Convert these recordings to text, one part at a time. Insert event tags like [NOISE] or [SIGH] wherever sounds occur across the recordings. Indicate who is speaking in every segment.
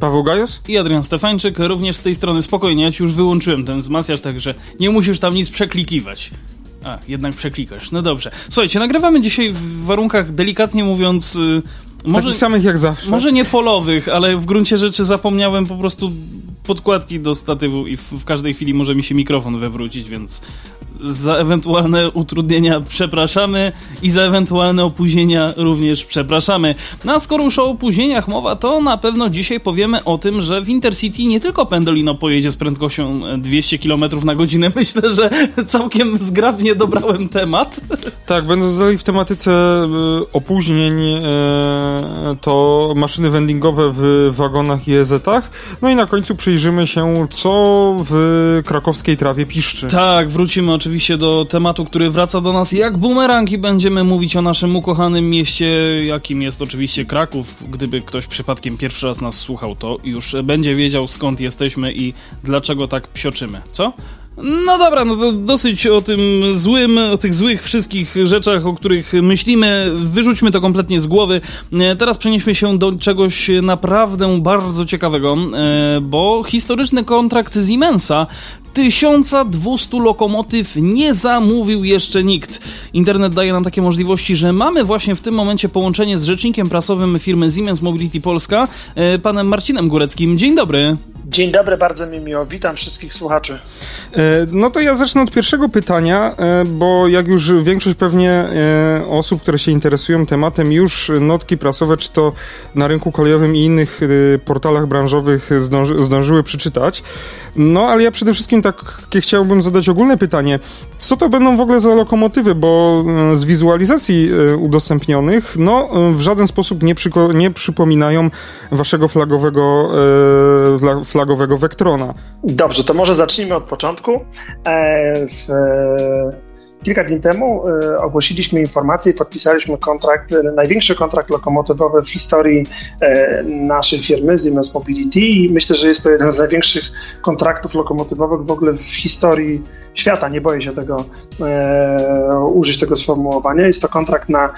Speaker 1: Paweł Gajos?
Speaker 2: I Adrian Stefańczyk, również z tej strony spokojnie, ja ci już wyłączyłem ten wzmacniacz, także nie musisz tam nic przeklikiwać. A, jednak przeklikasz. No dobrze. Słuchajcie, nagrywamy dzisiaj w warunkach delikatnie mówiąc... Yy,
Speaker 1: może, Takich samych jak zawsze.
Speaker 2: Może nie polowych, ale w gruncie rzeczy zapomniałem po prostu podkładki do statywu i w, w, każdej chwili może mi się mikrofon wywrócić, więc za ewentualne utrudnienia przepraszamy i za ewentualne opóźnienia również przepraszamy. No a skoro już o opóźnieniach mowa, to na pewno dzisiaj powiemy o tym, że w Intercity nie tylko Pendolino pojedzie z prędkością 200 km na godzinę. [LAUGHS] Myślę, że całkiem zgrabnie dobrałem temat.
Speaker 1: Tak, będąc dalej w tematyce e, opóźnień, e, to maszyny vendingowe w wagonach i EZ-ach. No i na końcu przyjrzymy się, co w krakowskiej trawie piszczy.
Speaker 2: Tak, wrócimy oczywiście oczywiście do tematu, który wraca do nas jak bumerang i będziemy mówić o naszym ukochanym mieście, jakim jest oczywiście Kraków. Gdyby ktoś przypadkiem pierwszy raz nas słuchał, to już będzie wiedział skąd jesteśmy i dlaczego tak psioczymy. Co? No dobra, no to dosyć o tym złym, o tych złych wszystkich rzeczach, o których myślimy. Wyrzućmy to kompletnie z głowy. E, teraz przenieśmy się do czegoś naprawdę bardzo ciekawego, e, bo historyczny kontrakt Siemensa 1200 lokomotyw nie zamówił jeszcze nikt. Internet daje nam takie możliwości, że mamy właśnie w tym momencie połączenie z rzecznikiem prasowym firmy Siemens Mobility Polska, e, panem Marcinem Góreckim. Dzień dobry.
Speaker 3: Dzień dobry, bardzo mi miło. Witam wszystkich słuchaczy.
Speaker 1: E, no to ja zacznę od pierwszego pytania, e, bo jak już większość pewnie e, osób, które się interesują tematem, już notki prasowe, czy to na rynku kolejowym i innych portalach branżowych zdąży, zdążyły przeczytać. No ale ja przede wszystkim tak chciałbym zadać ogólne pytanie. Co to będą w ogóle za lokomotywy? Bo z wizualizacji udostępnionych, no w żaden sposób nie, przyko- nie przypominają waszego flagowego, flagowego flagowego Vectrona.
Speaker 3: Dobrze, to może zacznijmy od początku. E, w, Kilka dni temu e, ogłosiliśmy informację i podpisaliśmy kontrakt, największy kontrakt lokomotywowy w historii e, naszej firmy Siemens Mobility i myślę, że jest to jeden z największych kontraktów lokomotywowych w ogóle w historii świata. Nie boję się tego użyć tego sformułowania. Jest to kontrakt na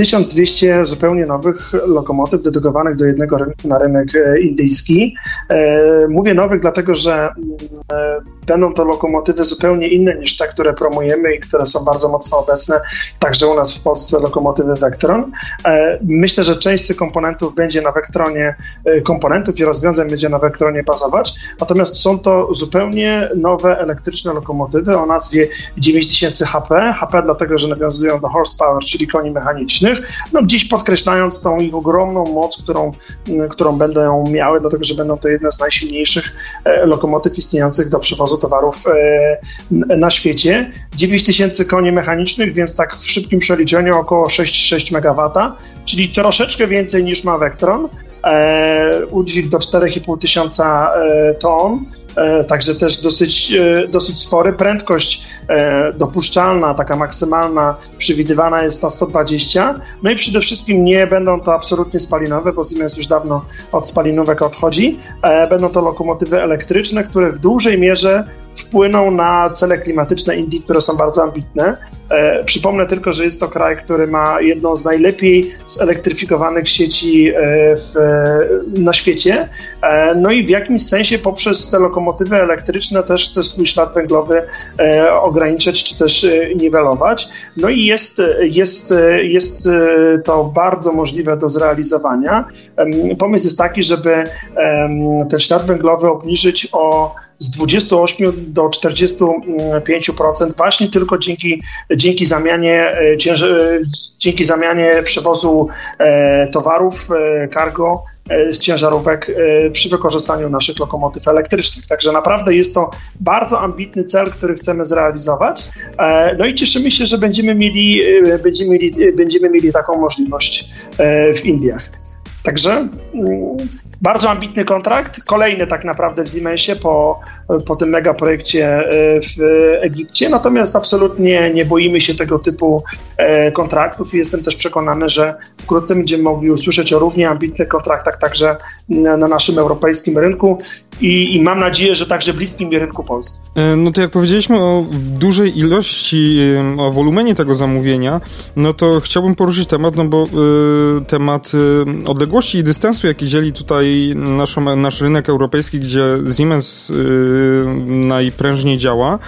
Speaker 3: 1200 zupełnie nowych lokomotyw dedykowanych do jednego rynku na rynek e, indyjski. E, mówię nowych, dlatego że mm, e, będą to lokomotywy zupełnie inne niż te, które promujemy i które są bardzo mocno obecne także u nas w Polsce, lokomotywy Vectron. Myślę, że część z tych komponentów będzie na Vectronie, komponentów i rozwiązań będzie na Vectronie bazować, natomiast są to zupełnie nowe elektryczne lokomotywy o nazwie 9000 HP. HP dlatego, że nawiązują do horsepower, czyli koni mechanicznych no gdzieś podkreślając tą ich ogromną moc, którą, którą będą miały, dlatego że będą to jedne z najsilniejszych e, lokomotyw istniejących do przewozu towarów e, na świecie. 9000 koni mechanicznych, więc tak w szybkim przeliczeniu około 6,6 MW, czyli troszeczkę więcej niż ma Vectron. E, udźwig do 4,5 tysiąca ton także też dosyć, e, dosyć spory. Prędkość e, dopuszczalna, taka maksymalna, przewidywana jest na 120. No i przede wszystkim nie będą to absolutnie spalinowe, bo Siemens już dawno od spalinówek odchodzi. Będą to lokomotywy elektryczne, które w dużej mierze wpłyną na cele klimatyczne Indii, które są bardzo ambitne. E, przypomnę tylko, że jest to kraj, który ma jedną z najlepiej zelektryfikowanych sieci e, w, na świecie. E, no i w jakimś sensie poprzez te lokomotywy elektryczne też chce swój ślad węglowy ograniczyć czy też niwelować. No i jest, jest, jest to bardzo możliwe do zrealizowania. Pomysł jest taki, żeby ten ślad węglowy obniżyć o z 28 do 45% właśnie tylko dzięki, dzięki, zamianie, e, cięży, dzięki zamianie przewozu e, towarów e, cargo z ciężarówek przy wykorzystaniu naszych lokomotyw elektrycznych. Także naprawdę jest to bardzo ambitny cel, który chcemy zrealizować. No i cieszymy się, że będziemy mieli, będziemy mieli, będziemy mieli taką możliwość w Indiach. Także mm, bardzo ambitny kontrakt, kolejny tak naprawdę w Siemensie po, po tym mega projekcie w Egipcie, natomiast absolutnie nie boimy się tego typu kontraktów i jestem też przekonany, że wkrótce będziemy mogli usłyszeć o równie ambitnych kontraktach także na naszym europejskim rynku i, i mam nadzieję, że także bliskim rynku polskim.
Speaker 1: No to jak powiedzieliśmy o dużej ilości, o wolumenie tego zamówienia, no to chciałbym poruszyć temat, no bo y, temat y, odległości i dystansu, jaki dzieli tutaj nasz, nasz rynek europejski, gdzie Siemens y, najprężniej działa,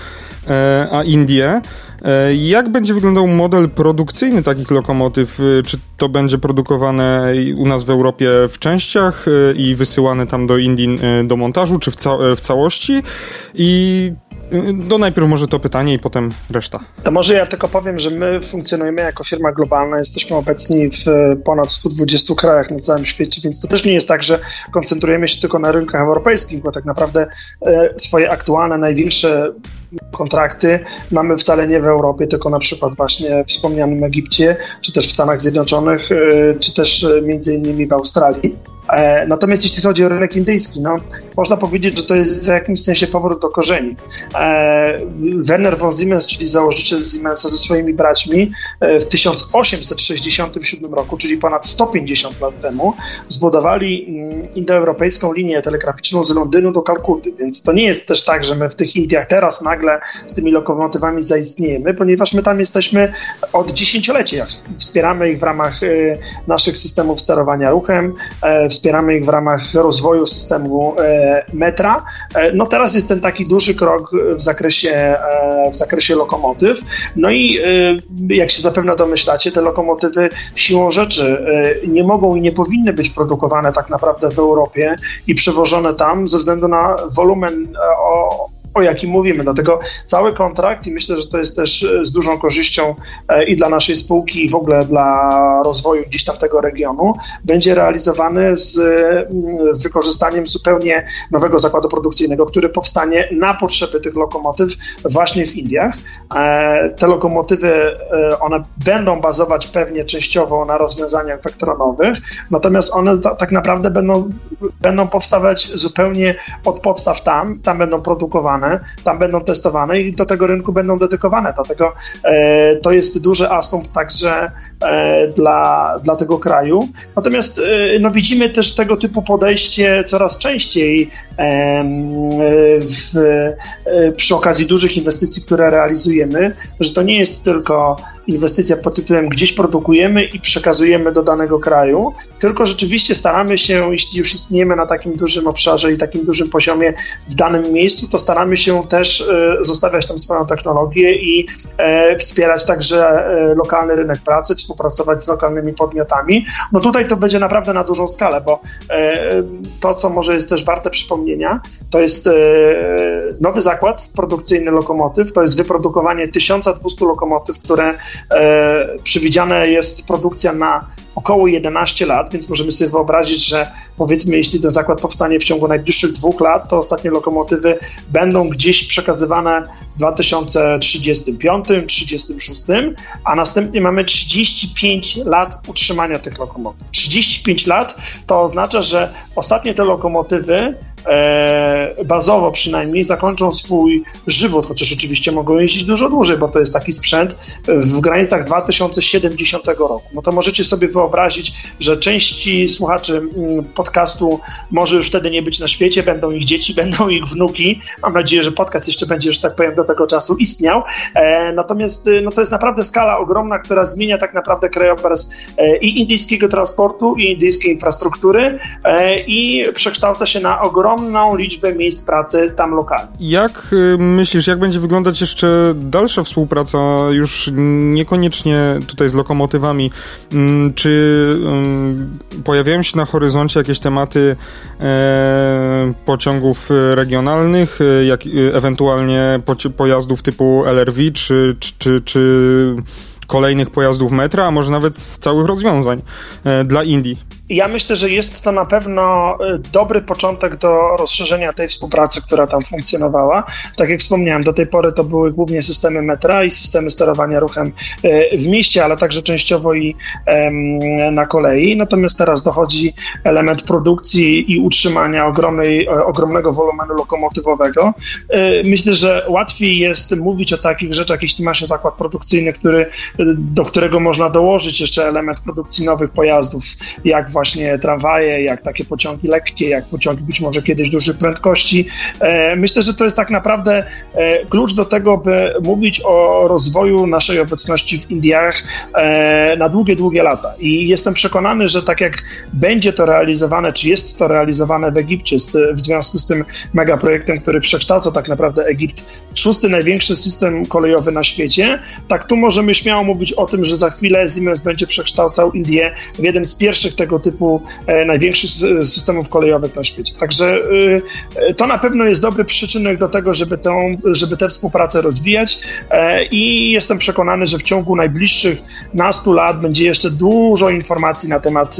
Speaker 1: a Indie. E, jak będzie wyglądał model produkcyjny takich lokomotyw? Czy to będzie produkowane u nas w Europie w częściach i wysyłane tam do Indii do montażu, czy w, ca w całości? I no najpierw może to pytanie i potem reszta.
Speaker 3: To może ja tylko powiem, że my funkcjonujemy jako firma globalna, jesteśmy obecni w ponad 120 krajach na całym świecie, więc to też nie jest tak, że koncentrujemy się tylko na rynkach europejskich, bo tak naprawdę e, swoje aktualne, największe kontrakty mamy wcale nie w Europie, tylko na przykład właśnie w wspomnianym Egipcie, czy też w Stanach Zjednoczonych, e, czy też e, między innymi w Australii. E, natomiast jeśli chodzi o rynek indyjski, no, można powiedzieć, że to jest w jakimś sensie powrót do korzeni. Werner von Siemens, czyli założyciel Siemensa ze swoimi braćmi w 1867 roku, czyli ponad 150 lat temu, zbudowali mm, indoeuropejską linię telegraficzną z Londynu do Kalkuty, więc to nie jest też tak, że my w tych Indiach teraz nagle z tymi lokomotywami zaistniejemy, ponieważ my tam jesteśmy od dziesięcioleci. Wspieramy ich w ramach naszych systemów sterowania ruchem, wspieramy ich w ramach rozwoju systemu e, metra. E, no teraz jest ten taki duży krok w zakresie, e, w zakresie lokomotyw. No i jak się zapewne domyślacie, te lokomotywy siłą rzeczy nie mogą i nie powinny być produkowane tak naprawdę w Europie i przewożone tam ze względu na wolumen o, o jakim mówimy. Dlatego cały kontrakt i myślę, że to jest też e, z dużą korzyścią e, i dla naszej spółki, i w ogóle dla rozwoju gdzieś tam tego regionu, będzie realizowany z, z wykorzystaniem zupełnie nowego zakładu produkcyjnego, który powstanie na potrzeby tych lokomotyw właśnie w Indiach. E, te lokomotywy, one będą bazować pewnie częściowo na rozwiązaniach wektronowych, natomiast one tak naprawdę będą, będą powstawać zupełnie od podstaw tam, tam będą produkowane tam będą testowane i do tego rynku będą dedykowane. Dlatego e, to jest duży asumpt także e, dla, dla tego kraju. Natomiast e, no, widzimy też tego typu podejście coraz częściej w, przy okazji dużych inwestycji, które realizujemy, że to nie jest tylko inwestycja pod tytułem gdzieś produkujemy i przekazujemy do danego kraju, tylko rzeczywiście staramy się, jeśli już istniejemy na takim dużym obszarze i takim dużym poziomie w danym miejscu, to staramy się też e, zostawiać tam swoją technologię i e, wspierać także e, lokalny rynek pracy, współpracować z lokalnymi podmiotami. No tutaj to będzie naprawdę na dużą skalę, bo to, co może jest też warte przypomnienia, to jest nowy zakład produkcyjny lokomotyw, to jest wyprodukowanie 1200 lokomotyw, które przewidziana jest produkcja na około 11 lat, więc możemy sobie wyobrazić, że powiedzmy, jeśli ten zakład powstanie w ciągu najbliższych dwóch lat, to ostatnie lokomotywy będą gdzieś przekazywane w 2035-36, a następnie mamy 35 lat utrzymania tych lokomotyw. 35 lat to oznacza, że ostatnie te lokomotywy e, bazowo przynajmniej zakończą swój żywot, chociaż oczywiście mogą jeździć dużo dłużej, bo to jest taki sprzęt w granicach 2070 roku. No to możecie sobie wyobrazić, że części słuchaczy mm, podcastu może już wtedy nie być na świecie, będą ich dzieci, [LAUGHS] będą ich wnuki. Mam nadzieję, że podcast jeszcze będzie, że tak powiem, do tego czasu istniał. E, natomiast no to jest naprawdę skala ogromna, która zmienia tak naprawdę krajobraz e, i indyjskiego transportu, i indyjskiej infrastruktury e, i przekształca się na ogromną liczbę miejsc pracy tam lokalnie.
Speaker 1: Jak y, myślisz, jak będzie wyglądać jeszcze dalsza współpraca, już niekoniecznie tutaj z lokomotywami? Mm, czy pojawiają się na horyzoncie jakieś tematy e, pociągów regionalnych, e, jak, e, ewentualnie pojazdów typu LRV, czy, czy, czy kolejnych pojazdów metra, a może nawet z całych rozwiązań dla Indii?
Speaker 3: Ja myślę, że jest to na pewno y, dobry początek do rozszerzenia tej współpracy, która tam funkcjonowała. Tak jak wspomniałem, do tej pory to były głównie systemy metra i systemy sterowania ruchem y, w mieście, ale także częściowo i na kolei. Natomiast teraz dochodzi element produkcji i utrzymania ogromnej, ogromnego wolumenu lokomotywowego. Y, myślę, że łatwiej jest mówić o takich rzeczach, jeśli ma się zakład produkcyjny, który, do którego można dołożyć jeszcze element produkcji nowych pojazdów, jak właśnie tramwaje, jak takie pociągi lekkie, jak pociągi być może kiedyś dużych prędkości. E, myślę, że to jest tak naprawdę e, klucz do tego, by mówić o rozwoju naszej obecności w Indiach e, na długie, długie lata. I jestem przekonany, że tak jak będzie to realizowane, czy jest to realizowane w Egipcie w związku z tym megaprojektem, który przekształca tak naprawdę Egipt w szósty największy system kolejowy na świecie, tak tu możemy śmiało mówić o tym, że za chwilę Siemens będzie przekształcał Indię w jeden z pierwszych tego typu e, największych systemów kolejowych na świecie. Także e, to na pewno jest dobry przyczynek do tego, żeby, tą, żeby tę współpracę rozwijać e, i jestem przekonany, że w ciągu najbliższych nastu lat będzie jeszcze dużo informacji na temat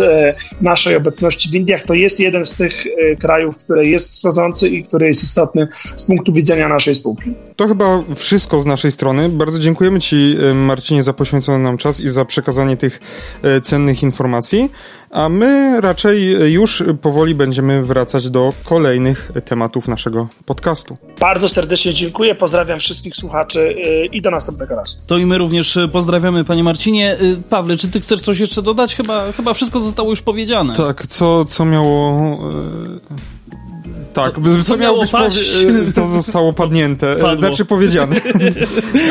Speaker 3: naszej obecności w Indiach. To jest jeden z tych krajów, który jest wschodzący i który jest istotny z punktu widzenia naszej spółki.
Speaker 1: To chyba wszystko z naszej strony. Bardzo dziękujemy Ci, Marcinie, za poświęcony nam czas i za przekazanie tych cennych informacji a my raczej już powoli będziemy wracać do kolejnych tematów naszego podcastu.
Speaker 3: Bardzo serdecznie dziękuję, pozdrawiam wszystkich słuchaczy y, i do następnego razu.
Speaker 2: To i my również pozdrawiamy, panie Marcinie. Y, Pawle, czy ty chcesz coś jeszcze dodać? Chyba, chyba wszystko zostało już powiedziane.
Speaker 1: Tak, co, co miało... Tak, co, co miało być paść? to zostało padnięte, Padło. znaczy powiedziane. [LAUGHS]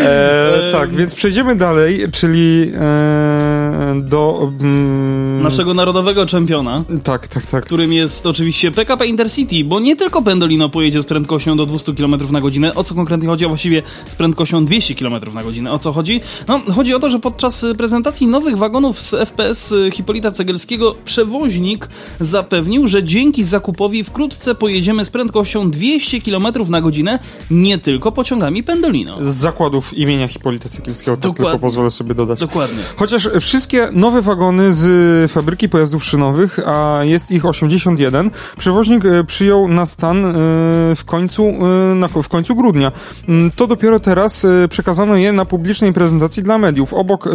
Speaker 1: e, tak, więc przejdziemy dalej, czyli e, do...
Speaker 2: Mm, Naszego narodowego czempiona.
Speaker 1: Tak, tak, tak.
Speaker 2: Którym jest oczywiście PKP Intercity, bo nie tylko Pendolino pojedzie z prędkością do 200 km na godzinę. O co konkretnie chodzi? A właściwie z prędkością 200 km na godzinę. O co chodzi? No, chodzi o to, że podczas prezentacji nowych wagonów z FPS Hipolita Cegelskiego przewoźnik zapewnił, że dzięki zakupowi wkrótce pojedzie jedziemy z prędkością 200 km na godzinę nie tylko pociągami Pendolino.
Speaker 1: Z zakładów imienia Hipolita Cykliskiego, tak tylko pozwolę sobie dodać.
Speaker 2: Dokładnie.
Speaker 1: Chociaż wszystkie nowe wagony z fabryki pojazdów szynowych, a jest ich 81, przewoźnik e, przyjął na stan e, w końcu, e, w końcu grudnia. Mm, to dopiero teraz przekazano je na publicznej prezentacji dla mediów. Obok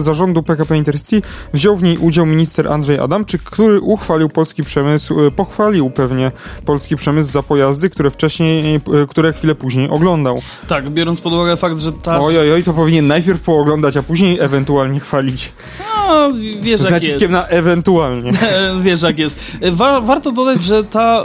Speaker 1: zarządu PKP Intercity wziął w niej udział minister Andrzej Adamczyk, który uchwalił polski przemysł, pochwalił pewnie polski przemysł za pojazdy, które wcześniej, e, które chwilę później oglądał.
Speaker 2: Tak, biorąc pod uwagę fakt, że ta...
Speaker 1: Oj, oj, oj, to powinien najpierw pooglądać, a później ewentualnie chwalić.
Speaker 2: No, wiesz,
Speaker 1: Z naciskiem na ewentualnie. [LAUGHS]
Speaker 2: wiesz jak jest. Wa warto dodać, że ta,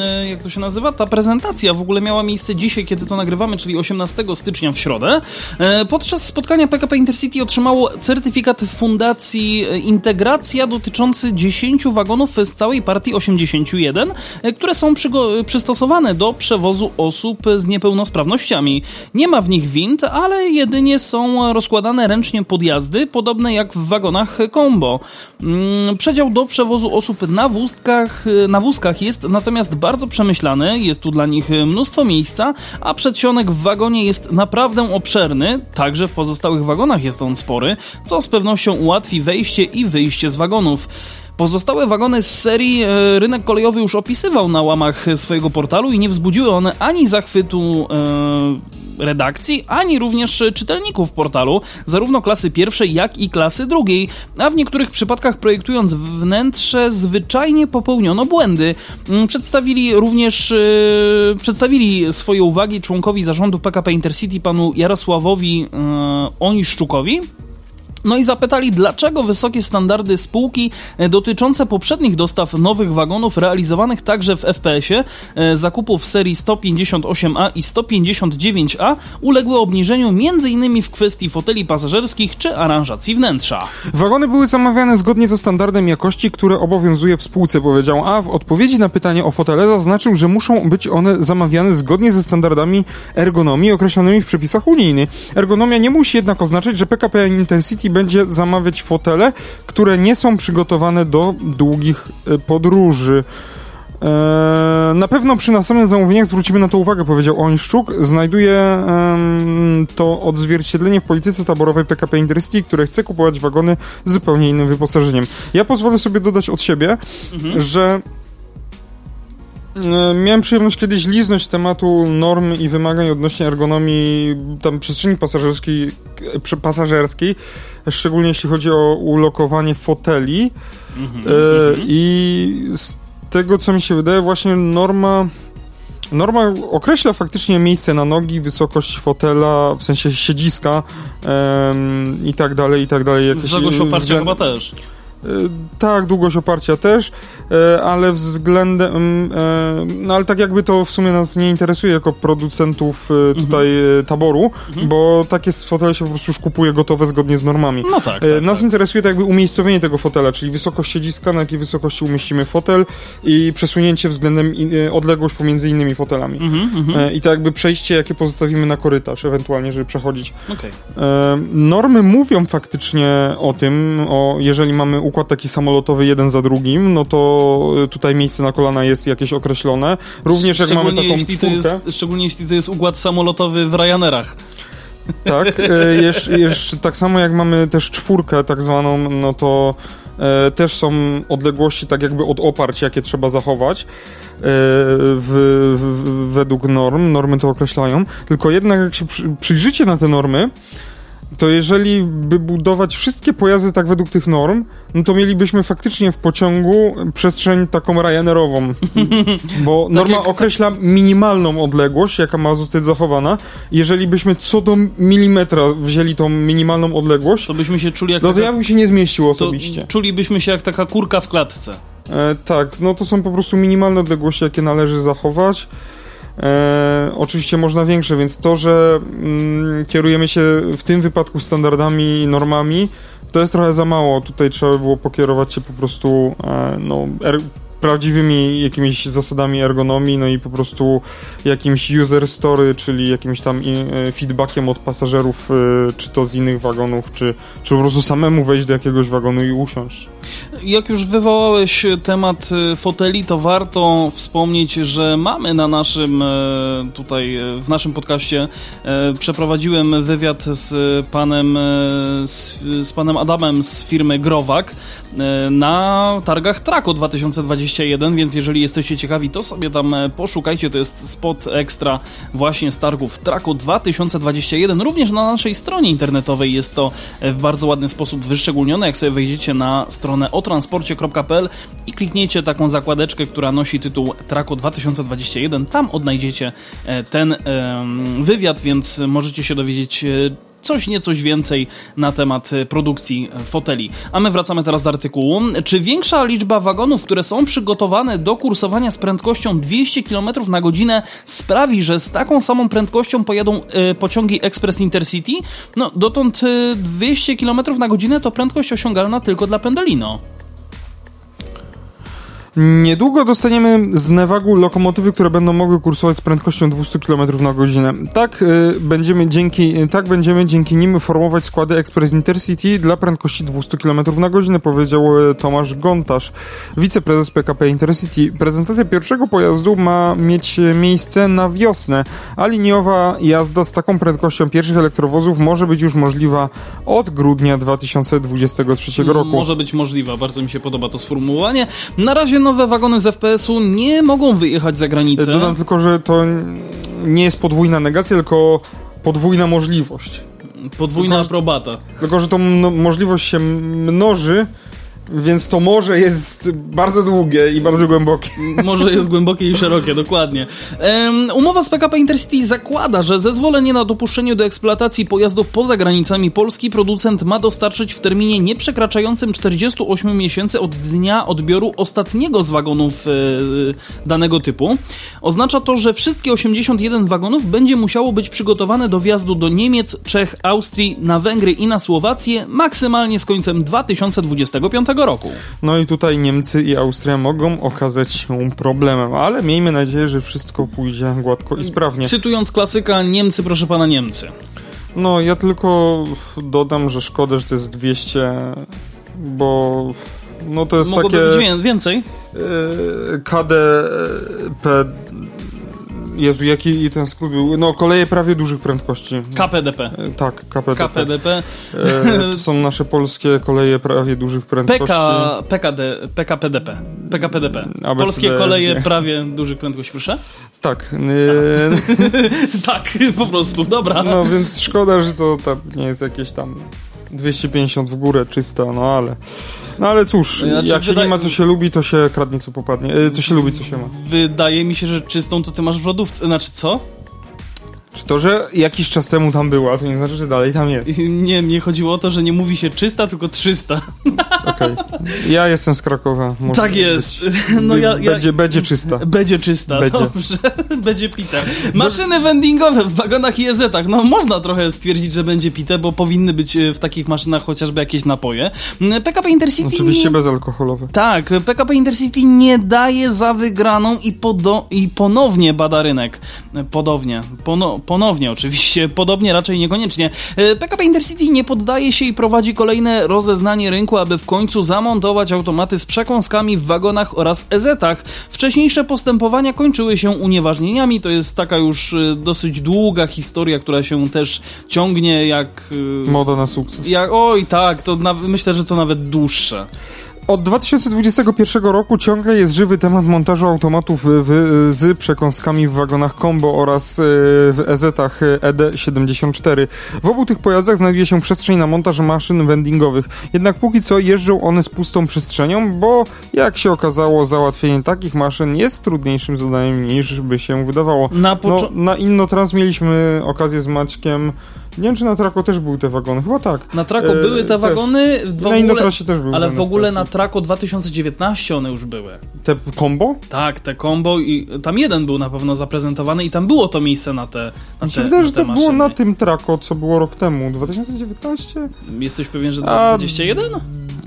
Speaker 2: e, jak to się nazywa, ta prezentacja w ogóle miała miejsce dzisiaj, kiedy to nagrywamy, czyli 18 stycznia w środę. E, podczas spotkania PKP Intercity otrzymało certyfikat Fundacji Integracja dotyczący 10 wagonów z całej partii 81, które są przystosowane do przewozu osób z niepełnosprawnościami. Nie ma w nich wind, ale jedynie są rozkładane ręcznie podjazdy, podobne jak w wagonach combo. Mm, przedział do przewozu osób na wózkach, na wózkach jest natomiast bardzo przemyślany, jest tu dla nich mnóstwo miejsca, a przedsionek w wagonie jest naprawdę obszerny, także w pozostałych wagonach jest on spory, co z pewnością ułatwi wejście i wyjście z wagonów. Pozostałe wagony z serii e, rynek kolejowy już opisywał na łamach swojego portalu i nie wzbudziły one ani zachwytu e, redakcji, ani również czytelników portalu, zarówno klasy pierwszej, jak i klasy drugiej, a w niektórych przypadkach projektując wnętrze zwyczajnie popełniono błędy. Mm, przedstawili również e, przedstawili swoje uwagi członkowi zarządu PKP Intercity panu Jarosławowi e, Oniszczukowi, no i zapytali, dlaczego wysokie standardy spółki e, dotyczące poprzednich dostaw nowych wagonów realizowanych także w FPS-ie, e, zakupów serii 158A i 159A uległy obniżeniu m.in. w kwestii foteli pasażerskich czy aranżacji wnętrza.
Speaker 1: Wagony były zamawiane zgodnie ze standardem jakości, które obowiązuje w spółce, powiedział, a w odpowiedzi na pytanie o fotele zaznaczył, że muszą być one zamawiane zgodnie ze standardami ergonomii określonymi w przepisach unijnych. Ergonomia nie musi jednak oznaczać, że PKP Intercity będzie zamawiać fotele, które nie są przygotowane do długich e, podróży. E, na pewno przy następnych zamówieniach zwrócimy na to uwagę, powiedział Ońszczuk. Znajduje to odzwierciedlenie w polityce taborowej PKP Intercity, które chce kupować wagony z zupełnie innym wyposażeniem. Ja pozwolę sobie dodać od siebie, mhm. że e, Miałem przyjemność kiedyś liznąć tematu norm i wymagań odnośnie ergonomii tam przestrzeni pasażerskiej, pasażerskiej szczególnie jeśli chodzi o ulokowanie foteli. Mm -hmm. e, I z tego, co mi się wydaje, właśnie norma. Norma określa faktycznie miejsce na nogi, wysokość fotela, w sensie siedziska um, i tak dalej, i tak dalej.
Speaker 2: Wysokość oparcia względ... chyba też.
Speaker 1: E, tak, długość oparcia też, e, ale względem, mm, e, no ale tak jakby to w sumie nas nie interesuje jako producentów tutaj mhm. taboru, mhm. bo takie fotele się po prostu już kupuje gotowe zgodnie z normami.
Speaker 2: No tak. tak
Speaker 1: nas
Speaker 2: tak.
Speaker 1: interesuje tak jakby umiejscowienie tego fotela, czyli wysokość siedziska, na jakiej wysokości umieścimy fotel i przesunięcie względem odległość pomiędzy innymi fotelami. Mhm, mhm, I tak jakby przejście, jakie pozostawimy na korytarz ewentualnie, żeby przechodzić.
Speaker 2: Okay.
Speaker 1: Normy mówią faktycznie o tym, o jeżeli mamy układ taki samolotowy jeden za drugim, no to tutaj miejsce na kolana jest jakieś określone. Również jak mamy taką jeśli
Speaker 2: czwórkę... Jest, szczególnie jeśli to jest układ samolotowy w Ryanerach.
Speaker 1: Tak, [LAUGHS] e, jeszcze, jeszcze tak samo jak mamy też czwórkę tak zwaną, no to e, też są odległości tak jakby od oparć, jakie trzeba zachować w, w, według norm, normy to określają, tylko jednak jak się przy, przyjrzycie na te normy, to jeżeli by budować wszystkie pojazdy tak według tych norm, no to mielibyśmy faktycznie w pociągu przestrzeń taką Ryanerową, [LAUGHS] bo tak norma jak... określa minimalną odległość, jaka ma zostać zachowana. Jeżeli byśmy co do milimetra wzięli tą minimalną odległość,
Speaker 2: to byśmy się czuli jak
Speaker 1: No to taka... ja bym się nie zmieścił osobiście.
Speaker 2: Czulibyśmy się jak taka kurka w klatce.
Speaker 1: E, tak, no to są po prostu minimalne odległości, jakie należy zachować. E, oczywiście można większe, więc to, że mm, kierujemy się w tym wypadku standardami i normami, to jest trochę za mało. Tutaj trzeba by było pokierować się po prostu e, no, er prawdziwymi jakimiś zasadami ergonomii, no i po prostu jakimś user story, czyli jakimś tam e, feedbackiem od pasażerów, e, czy to z innych wagonów, czy, czy po prostu samemu wejść do jakiegoś wagonu i usiąść.
Speaker 2: Jak już wywołałeś temat e, foteli, to warto wspomnieć, że mamy na naszym tutaj, w naszym podcaście przeprowadziłem wywiad z panem z, z panem Adamem z firmy Growak na targach Trako 2020 21, więc jeżeli jesteście ciekawi, to sobie tam e, poszukajcie. To jest spot ekstra właśnie z targów Traku 2021. Również na naszej stronie internetowej jest to e, w bardzo ładny sposób wyszczególnione. Jak sobie wejdziecie na stronę otransporcie.pl i klikniecie taką zakładeczkę, która nosi tytuł Traku 2021, tam odnajdziecie e, ten wywiad, więc możecie się dowiedzieć coś niecoś więcej na temat e, produkcji e, foteli. A my wracamy teraz do artykułu. Czy większa liczba wagonów, które są przygotowane do kursowania z prędkością 200 km na godzinę sprawi, że z taką samą prędkością pojadą y, pociągi Express Intercity? No, dotąd y, 200 km na godzinę to prędkość osiągalna tylko dla Pendelino.
Speaker 1: Niedługo dostaniemy z Nevagu lokomotywy, które będą mogły kursować z prędkością 200 km na godzinę. Tak y, będziemy dzięki, tak będziemy dzięki nim formować składy Express Intercity dla prędkości 200 km na godzinę, powiedział y, Tomasz Gontarz, wiceprezes PKP Intercity. Prezentacja pierwszego pojazdu ma mieć y, miejsce na wiosnę, a liniowa jazda z taką prędkością pierwszych elektrowozów może być już możliwa od grudnia 2023 roku.
Speaker 2: Może być możliwa, bardzo mi się podoba to sformułowanie. Na razie nowe wagony z FPS-u nie mogą wyjechać za granicę.
Speaker 1: Dodam tylko, że to nie jest podwójna negacja, tylko podwójna możliwość.
Speaker 2: Podwójna tylko, aprobata.
Speaker 1: Tylko, że tą możliwość się mnoży więc to morze jest bardzo długie i bardzo głębokie. [LAUGHS]
Speaker 2: Morze jest głębokie i szerokie, dokładnie. Um, umowa z PKP Intercity zakłada, że zezwolenie na dopuszczenie do eksploatacji pojazdów poza granicami Polski producent ma dostarczyć w terminie nie przekraczającym 48 miesięcy od dnia odbioru ostatniego z wagonów e, danego typu. Oznacza to, że wszystkie 81 wagonów będzie musiało być przygotowane do wjazdu do Niemiec, Czech, Austrii, na Węgry i na Słowację maksymalnie z końcem 2025 roku.
Speaker 1: No i tutaj Niemcy i Austria mogą okazać się problemem, ale miejmy nadzieję, że wszystko pójdzie gładko i sprawnie.
Speaker 2: Cytując klasyka, Niemcy, proszę pana, Niemcy.
Speaker 1: No, ja tylko dodam, że szkoda, że to jest 200, bo No to jest
Speaker 2: Mogłoby
Speaker 1: takie...
Speaker 2: być więcej.
Speaker 1: e, KDP... Jezu, jaki ten skrót był? No, koleje prawie dużych prędkości.
Speaker 2: KPDP.
Speaker 1: E, Tak, KPDP.
Speaker 2: KPDP.
Speaker 1: E, to są nasze polskie koleje prawie dużych prędkości.
Speaker 2: PK, PKD, PKPDP. PKPDP.
Speaker 1: ABCD.
Speaker 2: Polskie koleje prawie dużych prędkości, proszę?
Speaker 1: Tak. e, [LAUGHS]
Speaker 2: tak, po prostu, dobra.
Speaker 1: No więc szkoda, że to tam nie jest jakieś tam 250 w górę czysta, no ale. No ale cóż,
Speaker 2: Znaczy,
Speaker 1: jak się
Speaker 2: wydaje-
Speaker 1: nie ma co się lubi, to się kradnie co popadnie. E, co się lubi, co się ma.
Speaker 2: Wydaje mi się, że czystą to ty masz w lodówce. Znaczy, co?
Speaker 1: Czy to, że jakiś czas temu tam była, to nie znaczy, że dalej tam jest.
Speaker 2: Nie, mnie chodziło o to, że nie mówi się czysta, tylko 300.
Speaker 1: Okej. Ja jestem z Krakowa. może
Speaker 2: tak
Speaker 1: być.
Speaker 2: jest. [LAUGHS] No ja, ja,
Speaker 1: Będzie, będzie czysta.
Speaker 2: Będzie czysta,
Speaker 1: Będzie.
Speaker 2: dobrze. [LAUGHS] Będzie pite. Maszyny vendingowe w wagonach i EZ-ach. No można trochę stwierdzić, że będzie pite, bo powinny być e, w takich maszynach chociażby jakieś napoje. Mm, PKP Intercity...
Speaker 1: Oczywiście bezalkoholowe.
Speaker 2: Tak, PKP Intercity nie daje za wygraną i, podo- i ponownie bada rynek. Podobnie. Pono- ponownie oczywiście, podobnie raczej niekoniecznie. E, PKP Intercity nie poddaje się i prowadzi kolejne rozeznanie rynku, aby w końcu zamontować automaty z przekąskami w wagonach oraz EZ-ach. Wcześniejsze postępowania kończyły się unieważnieniami. To jest taka już e, dosyć długa historia, która się też ciągnie jak... e,
Speaker 1: Moda na sukces.
Speaker 2: jak oj, tak, to na- myślę, że to nawet dłuższe.
Speaker 1: Od 2021 roku ciągle jest żywy temat montażu automatów w, z przekąskami w wagonach combo oraz e, w EZ-ach e, ED74. W obu tych pojazdach znajduje się przestrzeń na montaż maszyn vendingowych. Jednak póki co jeżdżą one z pustą przestrzenią, bo jak się okazało, załatwienie takich maszyn jest trudniejszym zadaniem niż by się wydawało.
Speaker 2: Na
Speaker 1: No, na Innotrans mieliśmy okazję z Maćkiem. Nie wiem, czy na Trako też były te wagony. Chyba tak.
Speaker 2: Na Trako
Speaker 1: E,
Speaker 2: były te
Speaker 1: też.
Speaker 2: wagony, w w
Speaker 1: Na
Speaker 2: ogóle,
Speaker 1: Innotrasie też były.
Speaker 2: ale w ogóle na. Trako 2019 one już były.
Speaker 1: Te combo?
Speaker 2: Tak, te combo i tam jeden był na pewno zaprezentowany i tam było to miejsce na te, na
Speaker 1: Mi się
Speaker 2: te,
Speaker 1: wydaje, że to było
Speaker 2: maszyny.
Speaker 1: na tym Trako, co było rok temu. 2019?
Speaker 2: Jesteś pewien, że
Speaker 1: A-
Speaker 2: 21?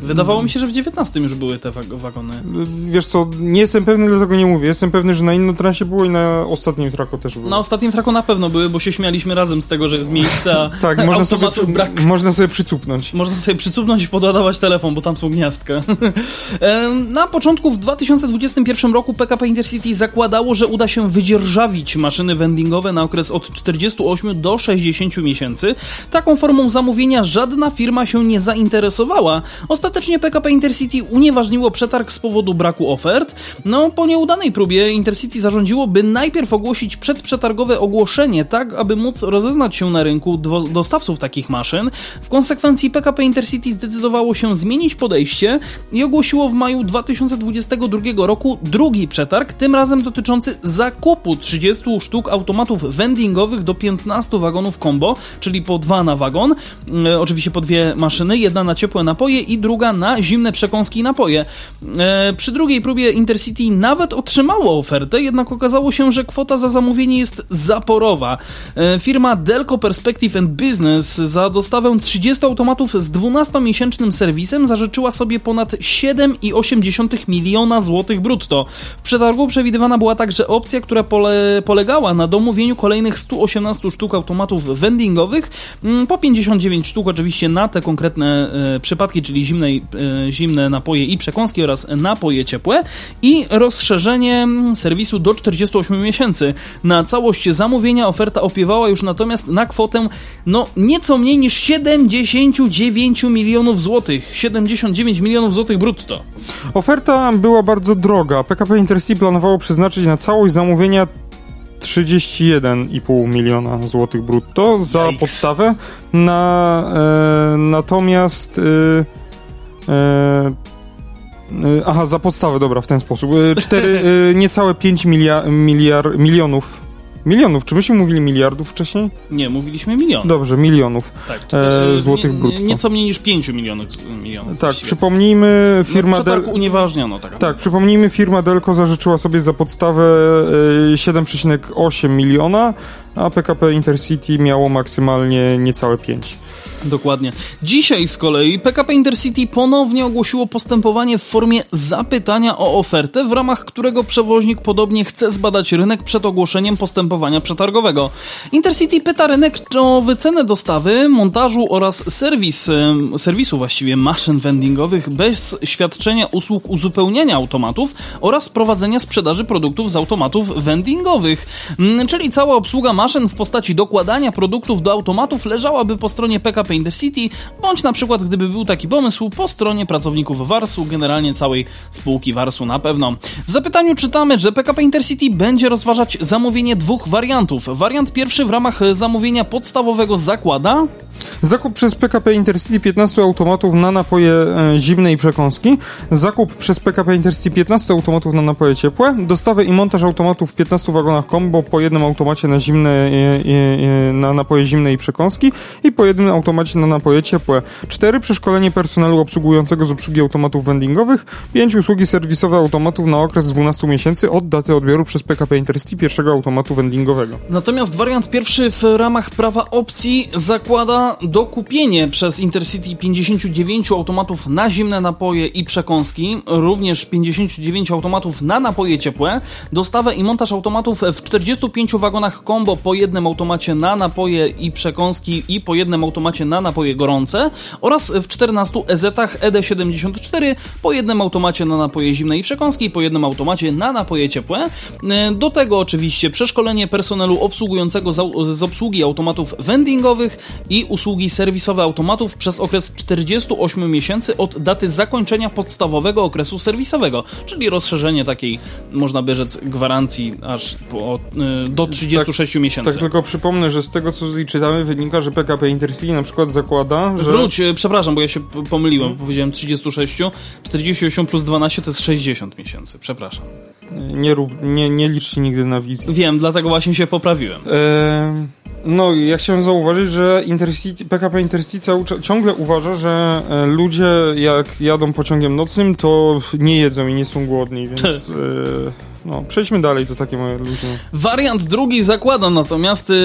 Speaker 2: Wydawało mi się, że w 19 już były te wag- wagony.
Speaker 1: Wiesz co, nie jestem pewny, dlatego nie mówię. Jestem pewny, że na Innotransie było i na ostatnim Trako też było.
Speaker 2: Na ostatnim Trako na pewno były, bo się śmialiśmy razem z tego, że jest miejsce, a [LAUGHS]
Speaker 1: tak, można sobie, przy-
Speaker 2: brak.
Speaker 1: można sobie przycupnąć.
Speaker 2: Można sobie przycupnąć i podładować telefon, bo tam są gniazdka. [LAUGHS] Na początku w 2021 roku PKP Intercity zakładało, że uda się wydzierżawić maszyny vendingowe na okres od 48 do 60 miesięcy. Taką formą zamówienia żadna firma się nie zainteresowała. Ostatecznie PKP Intercity unieważniło przetarg z powodu braku ofert. No, po nieudanej próbie Intercity zarządziło, by najpierw ogłosić przedprzetargowe ogłoszenie, tak aby móc rozeznać się na rynku dostawców takich maszyn. W konsekwencji PKP Intercity zdecydowało się zmienić podejście i ogłosiło w maju 2022 roku drugi przetarg, tym razem dotyczący zakupu 30 sztuk automatów vendingowych do 15 wagonów combo, czyli po dwa na wagon. E, oczywiście po dwie maszyny, jedna na ciepłe napoje i druga na zimne przekąski i napoje. E, przy drugiej próbie Intercity nawet otrzymało ofertę, jednak okazało się, że kwota za zamówienie jest zaporowa. E, firma Delco Perspective and Business za dostawę 30 automatów z 12-miesięcznym serwisem zażyczyła sobie ponad 7,8 miliona złotych brutto. W przetargu przewidywana była także opcja, która pole, polegała na domówieniu kolejnych 118 sztuk automatów vendingowych, mm, po 59 sztuk oczywiście na te konkretne e, przypadki, czyli zimnej, e, zimne napoje i przekąski oraz napoje ciepłe i rozszerzenie mm, serwisu do 48 miesięcy. Na całość zamówienia oferta opiewała już natomiast na kwotę no nieco mniej niż 79 milionów złotych. 79 milionów złotych brutto.
Speaker 1: Oferta była bardzo droga. PKP Intercity planowało przeznaczyć na całość zamówienia 31,5 miliona złotych brutto za
Speaker 2: Yikes.
Speaker 1: podstawę. Na, e, natomiast. E, aha, za podstawę, dobra, w ten sposób. E, cztery, e, [LAUGHS] niecałe 5 milia, miliar, milionów. Milionów, czy myśmy mówili miliardów wcześniej?
Speaker 2: Nie, mówiliśmy milion.
Speaker 1: Dobrze, milionów.
Speaker 2: tak,
Speaker 1: e, złotych
Speaker 2: nie-
Speaker 1: brutto.
Speaker 2: Nieco mniej niż 5 milionów. milionów
Speaker 1: Tak,
Speaker 2: właściwie.
Speaker 1: przypomnijmy, firma
Speaker 2: no,
Speaker 1: Del...
Speaker 2: przetarg unieważniono. Tak,
Speaker 1: Tak, przypomnijmy, firma Delco zażyczyła sobie za podstawę e, 7,8 miliona, a PKP Intercity miało maksymalnie niecałe 5.
Speaker 2: Dokładnie. Dzisiaj z kolei PKP Intercity ponownie ogłosiło postępowanie w formie zapytania o ofertę, w ramach którego przewoźnik podobnie chce zbadać rynek przed ogłoszeniem postępowania przetargowego. Intercity pyta rynek o wycenę dostawy, montażu oraz serwis, serwisu właściwie maszyn vendingowych bez świadczenia usług uzupełniania automatów oraz prowadzenia sprzedaży produktów z automatów vendingowych. Mm, czyli cała obsługa maszyn w postaci dokładania produktów do automatów leżałaby po stronie PKP Intercity, bądź na przykład, gdyby był taki pomysł, po stronie pracowników Warsu, generalnie całej spółki Warsu na pewno. W zapytaniu czytamy, że PKP Intercity będzie rozważać zamówienie dwóch wariantów. Wariant pierwszy w ramach zamówienia podstawowego zakłada
Speaker 1: Zakup przez PKP Intercity 15 automatów na napoje e, zimne i przekąski. Zakup przez PKP Intercity 15 automatów na napoje ciepłe. Dostawę i montaż automatów w 15 wagonach combo po jednym automacie na zimne, e, e, na napoje zimne i przekąski i po jednym automacie na napoje ciepłe. 4. Przeszkolenie personelu obsługującego z obsługi automatów vendingowych. 5. Usługi serwisowe automatów na okres 12 miesięcy od daty odbioru przez PKP Intercity pierwszego automatu vendingowego.
Speaker 2: Natomiast wariant pierwszy w ramach prawa opcji zakłada dokupienie przez Intercity 59 automatów na zimne napoje i przekąski, również 59 automatów na napoje ciepłe, dostawę i montaż automatów w 45 wagonach combo po jednym automacie na napoje i przekąski i po jednym automacie na napoje gorące oraz w 14 EZ-ach ED74 po jednym automacie na napoje zimne i przekąski po jednym automacie na napoje ciepłe. Do tego oczywiście przeszkolenie personelu obsługującego z obsługi automatów vendingowych i usługi serwisowe automatów przez okres 48 miesięcy od daty zakończenia podstawowego okresu serwisowego, czyli rozszerzenie takiej, można by rzec, gwarancji aż po, y, do 36
Speaker 1: tak,
Speaker 2: miesięcy.
Speaker 1: Tak, tylko przypomnę, że z tego co tutaj czytamy wynika, że PKP Intercity na przykład zakłada, że...
Speaker 2: Wróć, y, przepraszam, bo ja się pomyliłem, hmm. powiedziałem 36, 48 plus 12 to jest 60 miesięcy, przepraszam.
Speaker 1: Nie, rób, nie, nie licz się nigdy na wizję.
Speaker 2: Wiem, dlatego właśnie się poprawiłem.
Speaker 1: Eee... No, ja chciałem zauważyć, że Intercity, PKP Intercity ciągle uważa, że e, ludzie jak jadą pociągiem nocnym, to nie jedzą i nie są głodni, więc... [LAUGHS] No, przejdźmy dalej, to takie moje luźne.
Speaker 2: Wariant drugi zakłada natomiast yy,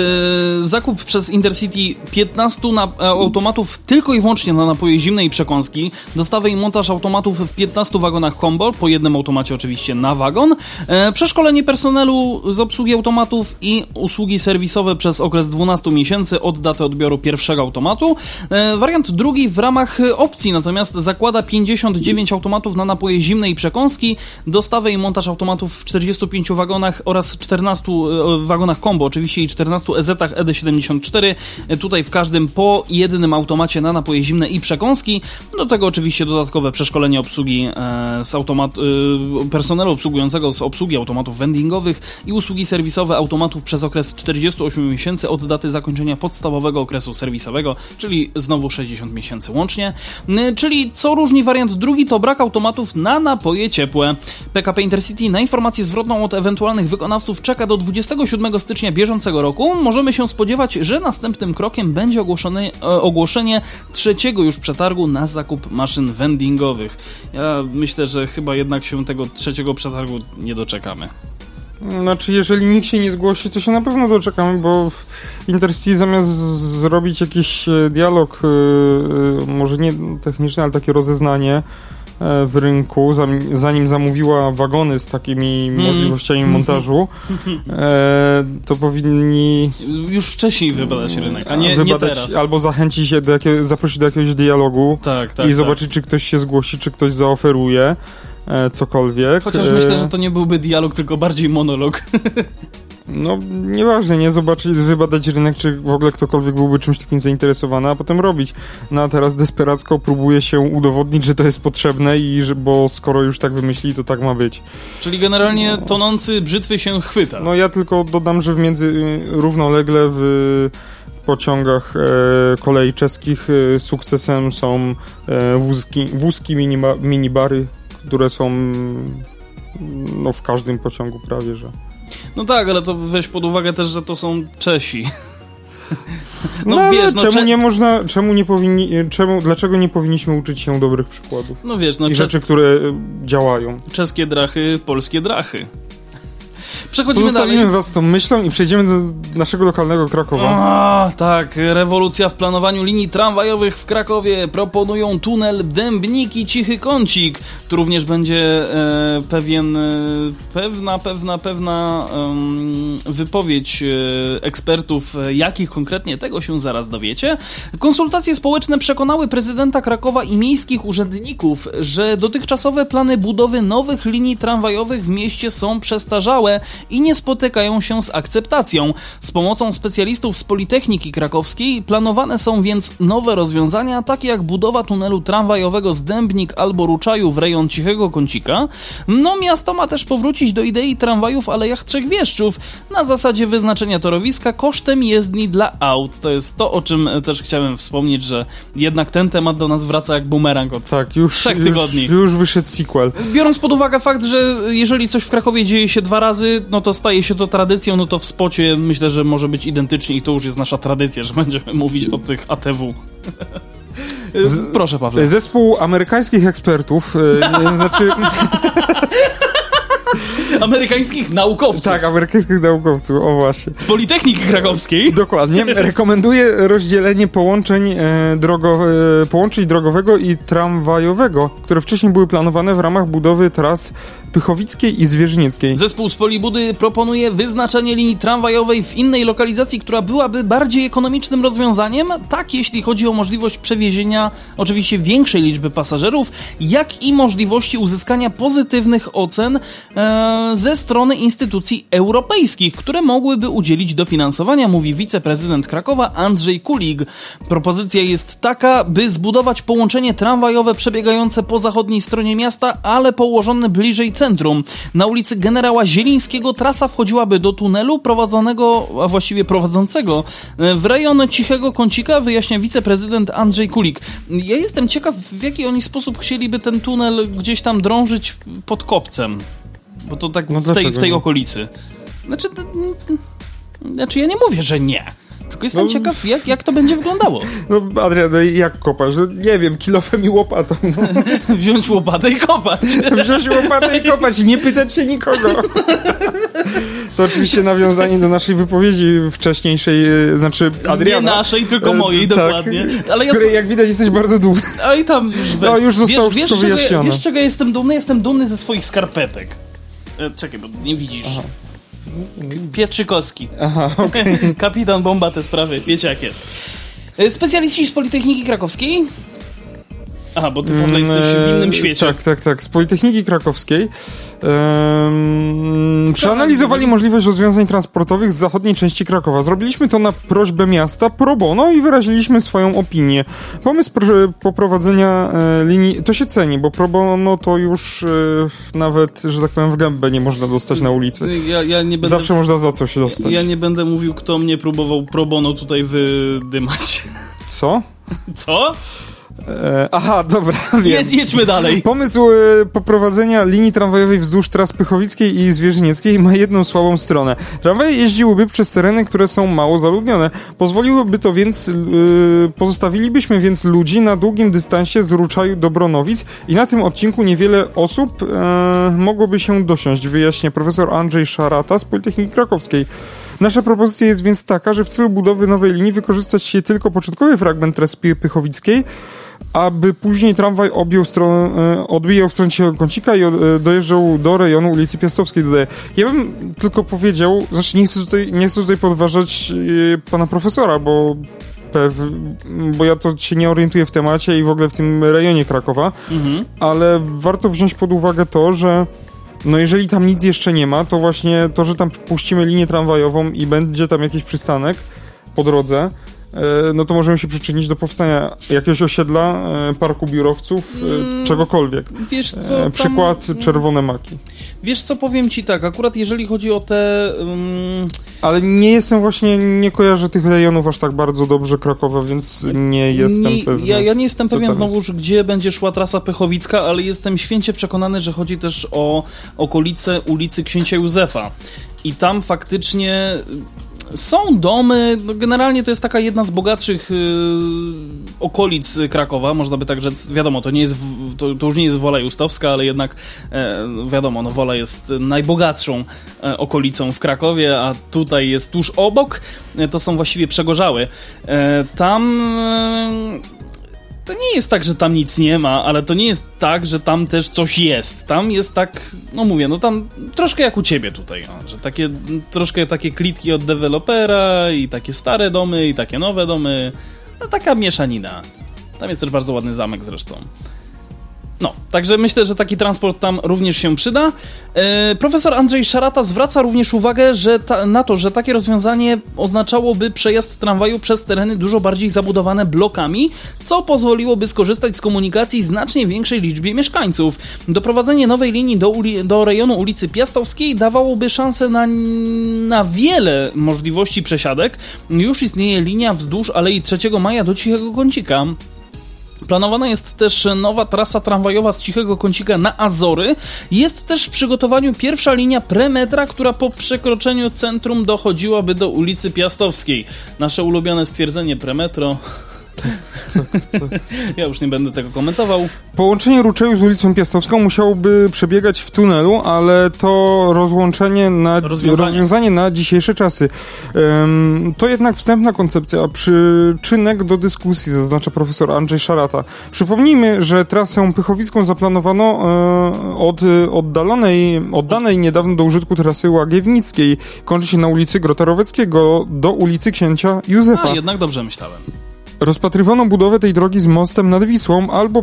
Speaker 2: zakup przez Intercity 15 na, e, automatów tylko i wyłącznie na napoje zimne i przekąski, dostawę i montaż automatów w 15 wagonach combo, po jednym automacie oczywiście na wagon, e, przeszkolenie personelu z obsługi automatów i usługi serwisowe przez okres 12 miesięcy od daty odbioru pierwszego automatu. E, wariant drugi w ramach opcji natomiast zakłada 59 automatów na napoje zimne i przekąski, dostawę i montaż automatów w 45 wagonach oraz 14 e, wagonach combo, oczywiście i 14 EZ-ach ED74. Tutaj w każdym po jednym automacie na napoje zimne i przekąski. Do tego oczywiście dodatkowe przeszkolenie obsługi e, z automat, e, personelu obsługującego z obsługi automatów vendingowych i usługi serwisowe automatów przez okres 48 miesięcy od daty zakończenia podstawowego okresu serwisowego, czyli znowu 60 miesięcy łącznie. Czyli co różni wariant drugi to brak automatów na napoje ciepłe. PKP Intercity na informacje informację zwrotną od ewentualnych wykonawców czeka do 27 stycznia bieżącego roku, możemy się spodziewać, że następnym krokiem będzie ogłoszone, ogłoszenie trzeciego już przetargu na zakup maszyn vendingowych. Ja myślę, że chyba jednak się tego trzeciego przetargu nie doczekamy.
Speaker 1: Znaczy, jeżeli nikt się nie zgłosi, to się na pewno doczekamy, bo w Intercity zamiast zrobić jakiś e, dialog, e, e, może nie techniczny, ale takie rozeznanie, w rynku, zanim zamówiła wagony z takimi mm. możliwościami montażu, e, to powinni...
Speaker 2: Już wcześniej wybadać rynek, a nie, wybadać, nie teraz.
Speaker 1: Albo zachęcić się do jakiego, zaprosić do jakiegoś dialogu
Speaker 2: tak, tak,
Speaker 1: i zobaczyć, tak. czy ktoś się zgłosi, czy ktoś zaoferuje e, cokolwiek.
Speaker 2: Chociaż myślę, że to nie byłby dialog, tylko bardziej monolog. [LAUGHS]
Speaker 1: No, nieważne, nie zobaczyć, wybadać rynek, czy w ogóle ktokolwiek byłby czymś takim zainteresowany, a potem robić. No a teraz desperacko próbuje się udowodnić, że to jest potrzebne i że, bo skoro już tak wymyślili, to tak ma być.
Speaker 2: Czyli generalnie no. tonący brzytwy się chwyta.
Speaker 1: No ja tylko dodam, że w między, równolegle w pociągach e, kolei czeskich e, sukcesem są e, wózki, wózki miniba, minibary, które są no, w każdym pociągu prawie, że.
Speaker 2: No tak, ale to weź pod uwagę też, że to są Czesi. [LAUGHS]
Speaker 1: No, no wiesz, no, czemu nie można, czemu nie powinni, czemu, dlaczego nie powinniśmy uczyć się dobrych przykładów?
Speaker 2: No wiesz, no
Speaker 1: I czes... rzeczy, które działają.
Speaker 2: Czeskie drachy, polskie drachy. Przechodzimy
Speaker 1: Pozostawimy
Speaker 2: dalej.
Speaker 1: was z tą myślą i przejdziemy do naszego lokalnego Krakowa.
Speaker 2: A, tak, rewolucja w planowaniu linii tramwajowych w Krakowie. Proponują tunel Dębniki Cichy Kącik. Tu również będzie e, pewien, e, pewna, pewna, pewna em, wypowiedź e, ekspertów. E, Jakich konkretnie tego się zaraz dowiecie. Konsultacje społeczne przekonały prezydenta Krakowa i miejskich urzędników, że dotychczasowe plany budowy nowych linii tramwajowych w mieście są przestarzałe i nie spotykają się z akceptacją. Z pomocą specjalistów z Politechniki Krakowskiej planowane są więc nowe rozwiązania, takie jak budowa tunelu tramwajowego z Dębnik albo Ruczaju w rejon Cichego Kącika. No miasto ma też powrócić do idei tramwajów w Alejach Trzech Wieszczów na zasadzie wyznaczenia torowiska kosztem jezdni dla aut. To jest to, o czym e, też chciałem wspomnieć, że jednak ten temat do nas wraca jak bumerang od
Speaker 1: Tak, już,
Speaker 2: Trzech
Speaker 1: już,
Speaker 2: tygodni.
Speaker 1: już wyszedł sequel.
Speaker 2: Biorąc pod uwagę fakt, że jeżeli coś w Krakowie dzieje się dwa razy, no to staje się to tradycją, no to w spocie myślę, że może być identycznie i to już jest nasza tradycja, że będziemy [LAUGHS] mówić o tych ATW. Proszę, Pawle.
Speaker 1: Zespół amerykańskich ekspertów, e, znaczy, [LAUGHS]
Speaker 2: Amerykańskich naukowców
Speaker 1: tak, amerykańskich naukowców, o właśnie.
Speaker 2: z Politechniki Krakowskiej. [LAUGHS]
Speaker 1: Dokładnie. Rekomenduje rozdzielenie połączeń, e, drogo, e, połączeń drogowego i tramwajowego, które wcześniej były planowane w ramach budowy tras Pychowickiej i Zwierzynieckiej.
Speaker 2: Zespół z Polibudy proponuje wyznaczenie linii tramwajowej w innej lokalizacji, która byłaby bardziej ekonomicznym rozwiązaniem, tak jeśli chodzi o możliwość przewiezienia oczywiście większej liczby pasażerów, jak i możliwości uzyskania pozytywnych ocen e, ze strony instytucji europejskich, które mogłyby udzielić dofinansowania, mówi wiceprezydent Krakowa Andrzej Kulig. Propozycja jest taka, by zbudować połączenie tramwajowe przebiegające po zachodniej stronie miasta, ale położone bliżej centrum. Na ulicy Generała Zielińskiego trasa wchodziłaby do tunelu prowadzonego, a właściwie prowadzącego e, w rejon Cichego Kącika, wyjaśnia wiceprezydent Andrzej Kulik. Ja jestem ciekaw, w jaki oni sposób chcieliby ten tunel gdzieś tam drążyć pod kopcem. Bo to tak
Speaker 1: No
Speaker 2: w, tej, w tej okolicy. Znaczy, znaczy ja nie mówię, że nie. Tylko jestem
Speaker 1: No.
Speaker 2: ciekaw, jak, jak to będzie wyglądało. [LAUGHS]
Speaker 1: No, Adrian, no jak kopasz? No, nie wiem, kilofem i łopatą. No. [LAUGHS]
Speaker 2: Wziąć łopatę i kopać. [LAUGHS]
Speaker 1: Wziąć łopatę i kopać i nie pytać się nikogo. To oczywiście nawiązanie do naszej wypowiedzi wcześniejszej, e, znaczy Adriana.
Speaker 2: Nie naszej, tylko
Speaker 1: E,
Speaker 2: mojej,
Speaker 1: tak,
Speaker 2: dokładnie. Ale
Speaker 1: z
Speaker 2: ja
Speaker 1: której, jak widać, jesteś bardzo dumny.
Speaker 2: A i tam.
Speaker 1: No, już zostało
Speaker 2: wiesz,
Speaker 1: wszystko
Speaker 2: wiesz, czego, ja-
Speaker 1: wyjaśnione.
Speaker 2: wiesz czego jestem dumny? Jestem dumny ze swoich skarpetek. E, czekaj, bo nie widzisz. Pietrzykowski.
Speaker 1: Aha, [LAUGHS] okej.
Speaker 2: Kapitan bomba te sprawy, wiecie jak jest. E, Specjaliści z Politechniki Krakowskiej. Aha, bo ty Pawle jesteś w innym
Speaker 1: Eee,
Speaker 2: świecie.
Speaker 1: Tak, tak, tak. Z Politechniki Krakowskiej em, przeanalizowali możliwość rozwiązań transportowych z zachodniej części Krakowa. Zrobiliśmy to na prośbę miasta pro bono i wyraziliśmy swoją opinię. Pomysł pro- poprowadzenia e, linii, to się ceni, bo pro bono to już e, nawet, że tak powiem, w gębę nie można dostać na ulicy.
Speaker 2: Ja, ja będę...
Speaker 1: Zawsze można za coś dostać.
Speaker 2: Ja nie będę mówił, kto mnie próbował pro bono tutaj wydymać.
Speaker 1: Co? [LAUGHS]
Speaker 2: Co?
Speaker 1: E, aha, dobra, [LAUGHS] wiem.
Speaker 2: Jedź, jedźmy dalej.
Speaker 1: Pomysł e, poprowadzenia linii tramwajowej wzdłuż tras Pychowickiej i Zwierzynieckiej ma jedną słabą stronę. Tramwaje jeździłyby przez tereny, które są mało zaludnione. Pozwoliłoby to więc, e, pozostawilibyśmy więc ludzi na długim dystansie z Ruczaju do Bronowic i na tym odcinku niewiele osób e, mogłoby się dosiąść, wyjaśnia profesor Andrzej Szarata z Politechniki Krakowskiej. Nasza propozycja jest więc taka, że w celu budowy nowej linii wykorzystać się tylko początkowy fragment trasy Py- Pychowickiej, aby później tramwaj objął stronę, e, odbijał w stronę Kącika i e, dojeżdżał do rejonu ulicy Piastowskiej, dodaję. Ja bym tylko powiedział, znaczy nie chcę tutaj, nie chcę tutaj podważać e, pana profesora, bo pew, bo ja to się nie orientuję w temacie i w ogóle w tym rejonie Krakowa,
Speaker 2: Mhm.
Speaker 1: ale warto wziąć pod uwagę to, że no jeżeli tam nic jeszcze nie ma, to właśnie to, że tam puścimy linię tramwajową i będzie tam jakiś przystanek po drodze, no to możemy się przyczynić do powstania jakiegoś osiedla, e, parku biurowców, e, czegokolwiek.
Speaker 2: Wiesz co,
Speaker 1: E,
Speaker 2: tam-
Speaker 1: Przykład czerwone maki.
Speaker 2: Wiesz co, powiem ci tak, akurat jeżeli chodzi o te... Um,
Speaker 1: Ale nie jestem właśnie, nie kojarzę tych rejonów aż tak bardzo dobrze Krakowa, więc nie jestem
Speaker 2: nie,
Speaker 1: pewny.
Speaker 2: Ja, ja nie jestem pewien znowuż, gdzie będzie szła trasa Pychowicka, ale jestem święcie przekonany, że chodzi też o okolice ulicy Księcia Józefa. I tam faktycznie Są domy, no generalnie to jest taka jedna z bogatszych yy, okolic Krakowa, można by tak rzec. Wiadomo, to, nie jest, to, to już nie jest Wola Justowska, ale jednak e, wiadomo, no Wola jest najbogatszą e, okolicą w Krakowie, a tutaj jest tuż obok. E, to są właściwie Przegorzały. Tam to nie jest tak, że tam nic nie ma, ale to nie jest tak, że tam też coś jest. Tam jest tak, no mówię, no tam troszkę jak u ciebie tutaj, no, że takie, troszkę takie klitki od dewelopera i takie stare domy i takie nowe domy. No taka mieszanina. Tam jest też bardzo ładny zamek zresztą. No, także myślę, że taki transport tam również się przyda. E, profesor Andrzej Szarata zwraca również uwagę że ta, na to, że takie rozwiązanie oznaczałoby przejazd tramwaju przez tereny dużo bardziej zabudowane blokami, co pozwoliłoby skorzystać z komunikacji znacznie większej liczbie mieszkańców. Doprowadzenie nowej linii do, uli, do rejonu ulicy Piastowskiej dawałoby szansę na, na wiele możliwości przesiadek. Już istnieje linia wzdłuż Alei 3 Maja do Cichego Kącika. Planowana jest też nowa trasa tramwajowa z Cichego Kącika na Azory. Jest też w przygotowaniu pierwsza linia premetra, która po przekroczeniu centrum dochodziłaby do ulicy Piastowskiej. Nasze ulubione stwierdzenie premetro ja już nie będę tego komentował.
Speaker 1: Połączenie Ruczeju z ulicą Piastowską musiałoby przebiegać w tunelu, ale to rozłączenie na rozwiązanie, rozwiązanie na dzisiejsze czasy. Um, to jednak wstępna koncepcja, przyczynek do dyskusji, zaznacza profesor Andrzej Szarata. Przypomnijmy, że trasę Pychowicką zaplanowano e, od oddalonej, oddanej niedawno do użytku trasy Łagiewnickiej. Kończy się na ulicy Grota Roweckiego do ulicy Księcia Józefa.
Speaker 2: A, jednak dobrze myślałem.
Speaker 1: Rozpatrywano budowę tej drogi z mostem nad Wisłą albo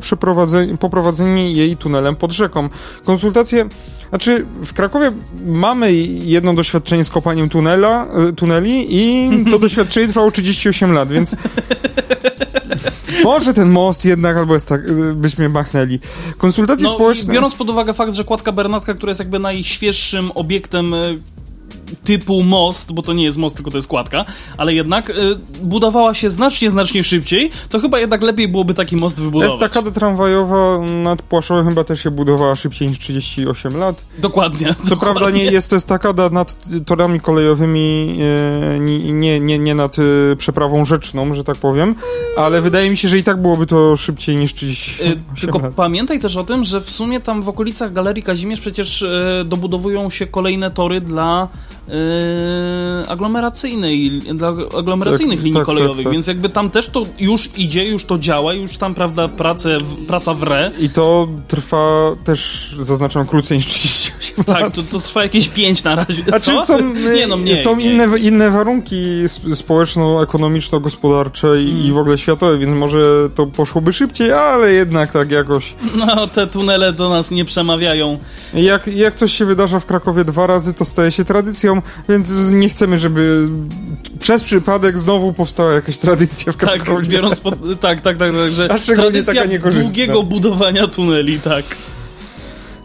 Speaker 1: poprowadzenie jej tunelem pod rzeką. Konsultacje znaczy, w Krakowie mamy jedno doświadczenie z kopaniem tunela, e, tuneli i to doświadczenie trwało 38 lat, więc może ten most jednak albo jest tak, e, byśmy machnęli. Konsultacje no, społeczne...
Speaker 2: Biorąc pod uwagę fakt, że Kładka Bernatka, która jest jakby najświeższym obiektem e, typu most, bo to nie jest most, tylko to jest kładka, ale jednak y, budowała się znacznie, znacznie szybciej, to chyba jednak lepiej byłoby taki most wybudować.
Speaker 1: Estakada tramwajowa nad Płaszowem chyba też się budowała szybciej niż 38 lat.
Speaker 2: Dokładnie.
Speaker 1: Co dokładnie. prawda nie jest to estakada nad torami kolejowymi, y, nie, nie, nie nad y, przeprawą rzeczną, że tak powiem, ale wydaje mi się, że i tak byłoby to szybciej niż 38 y,
Speaker 2: Tylko
Speaker 1: lat.
Speaker 2: pamiętaj też o tym, że w sumie tam w okolicach Galerii Kazimierz przecież y, dobudowują się kolejne tory dla yy, aglomeracyjnej, dla aglomeracyjnych tak, linii tak, tak kolejowych, tak, więc jakby tam też to już idzie, już to działa, już tam, prawda, prace, praca wre.
Speaker 1: I to trwa też, zaznaczam, krócej niż 38
Speaker 2: Tak, lat. To, to trwa jakieś 5 na razie.
Speaker 1: Znaczy Co? są, nie, no mniej, są Inne, inne warunki społeczno-ekonomiczno-gospodarcze i, i w ogóle światowe, więc może to poszłoby szybciej, ale jednak tak jakoś...
Speaker 2: No, te tunele do nas nie przemawiają.
Speaker 1: Jak, jak coś się wydarza w Krakowie dwa razy, to staje się tradycją, więc nie chcemy, żeby przez przypadek znowu powstała jakaś tradycja w Krakowie.
Speaker 2: Tak, biorąc pod, tak, tak, tak, tak, że A tradycja taka długiego budowania tuneli, tak.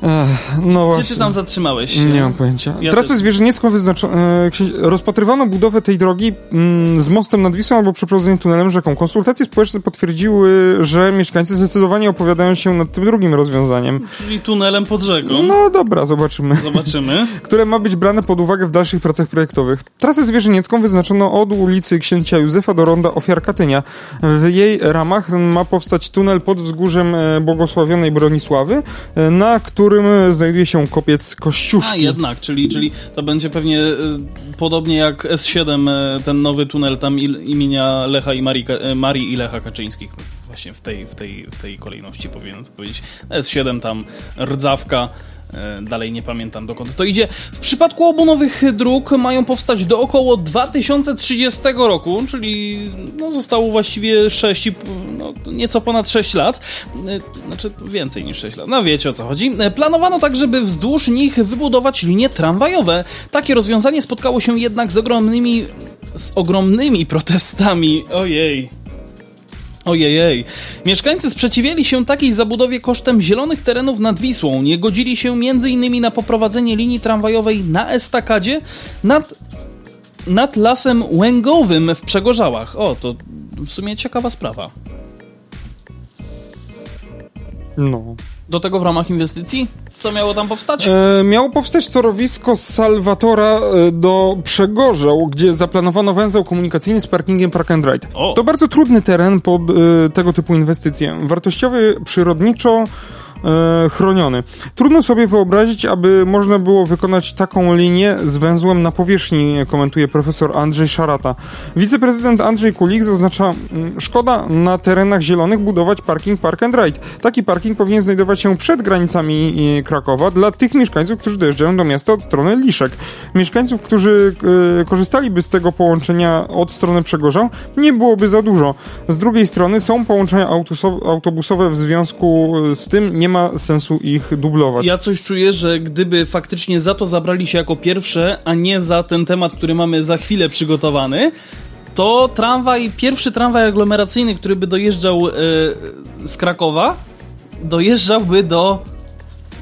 Speaker 1: Ech, no
Speaker 2: Gdzie
Speaker 1: właśnie.
Speaker 2: ty tam zatrzymałeś?
Speaker 1: Nie mam pojęcia. Ja Trasę Zwierzyniecką wyznaczono... E, rozpatrywano budowę tej drogi mm, z mostem nad Wisłą albo przeprowadzeniem tunelem rzeką. Konsultacje społeczne potwierdziły, że mieszkańcy zdecydowanie opowiadają się nad tym drugim rozwiązaniem.
Speaker 2: Czyli tunelem pod rzeką.
Speaker 1: No dobra, zobaczymy.
Speaker 2: Zobaczymy. [LAUGHS]
Speaker 1: Które ma być brane pod uwagę w dalszych pracach projektowych. Trasę Zwierzyniecką wyznaczono od ulicy Księcia Józefa do ronda Ofiar Katynia. W jej ramach ma powstać tunel pod wzgórzem e, błogosławionej Bronisławy, e, na który którym znajduje się kopiec Kościuszki.
Speaker 2: A, jednak, czyli, czyli to będzie pewnie y, podobnie jak S7, y, ten nowy tunel tam imienia Lecha i Marii, Marii i Lecha Kaczyńskich. Właśnie w tej, w tej, w tej kolejności powinien to powiedzieć. S7 tam rdzawka, E, dalej nie pamiętam dokąd to idzie. W przypadku obu nowych dróg mają powstać do około 2030 roku, czyli no, zostało właściwie 6, no, nieco ponad 6 lat. E, znaczy więcej niż 6 lat. No wiecie o co chodzi. E, planowano tak, żeby wzdłuż nich wybudować linie tramwajowe. Takie rozwiązanie spotkało się jednak z ogromnymi z ogromnymi protestami. Ojej. Ojejej. Mieszkańcy sprzeciwiali się takiej zabudowie kosztem zielonych terenów nad Wisłą. Nie godzili się m.in. na poprowadzenie linii tramwajowej na estakadzie nad, nad lasem łęgowym w Przegorzałach. O, to w sumie ciekawa sprawa.
Speaker 1: No.
Speaker 2: Do tego w ramach inwestycji? Co miało tam powstać?
Speaker 1: E, miało powstać torowisko z Salwatora e, do Przegorzał, gdzie zaplanowano węzeł komunikacyjny z parkingiem Park and Ride.
Speaker 2: O.
Speaker 1: To bardzo trudny teren pod e, tego typu inwestycje. Wartościowy, przyrodniczo, chroniony. Trudno sobie wyobrazić, aby można było wykonać taką linię z węzłem na powierzchni, komentuje profesor Andrzej Szarata. Wiceprezydent Andrzej Kulik zaznacza, mm, szkoda na terenach zielonych budować parking Park and Ride. Taki parking powinien znajdować się przed granicami e, Krakowa dla tych mieszkańców, którzy dojeżdżają do miasta od strony Liszek. Mieszkańców, którzy e, korzystaliby z tego połączenia od strony Przegorzał, nie byłoby za dużo. Z drugiej strony są połączenia autobusowe w związku e, z tym nie ma sensu ich dublować.
Speaker 2: Ja coś czuję, że gdyby faktycznie za to zabrali się jako pierwsze, a nie za ten temat, który mamy za chwilę przygotowany, to tramwaj, pierwszy tramwaj aglomeracyjny, który by dojeżdżał e, z Krakowa, dojeżdżałby do.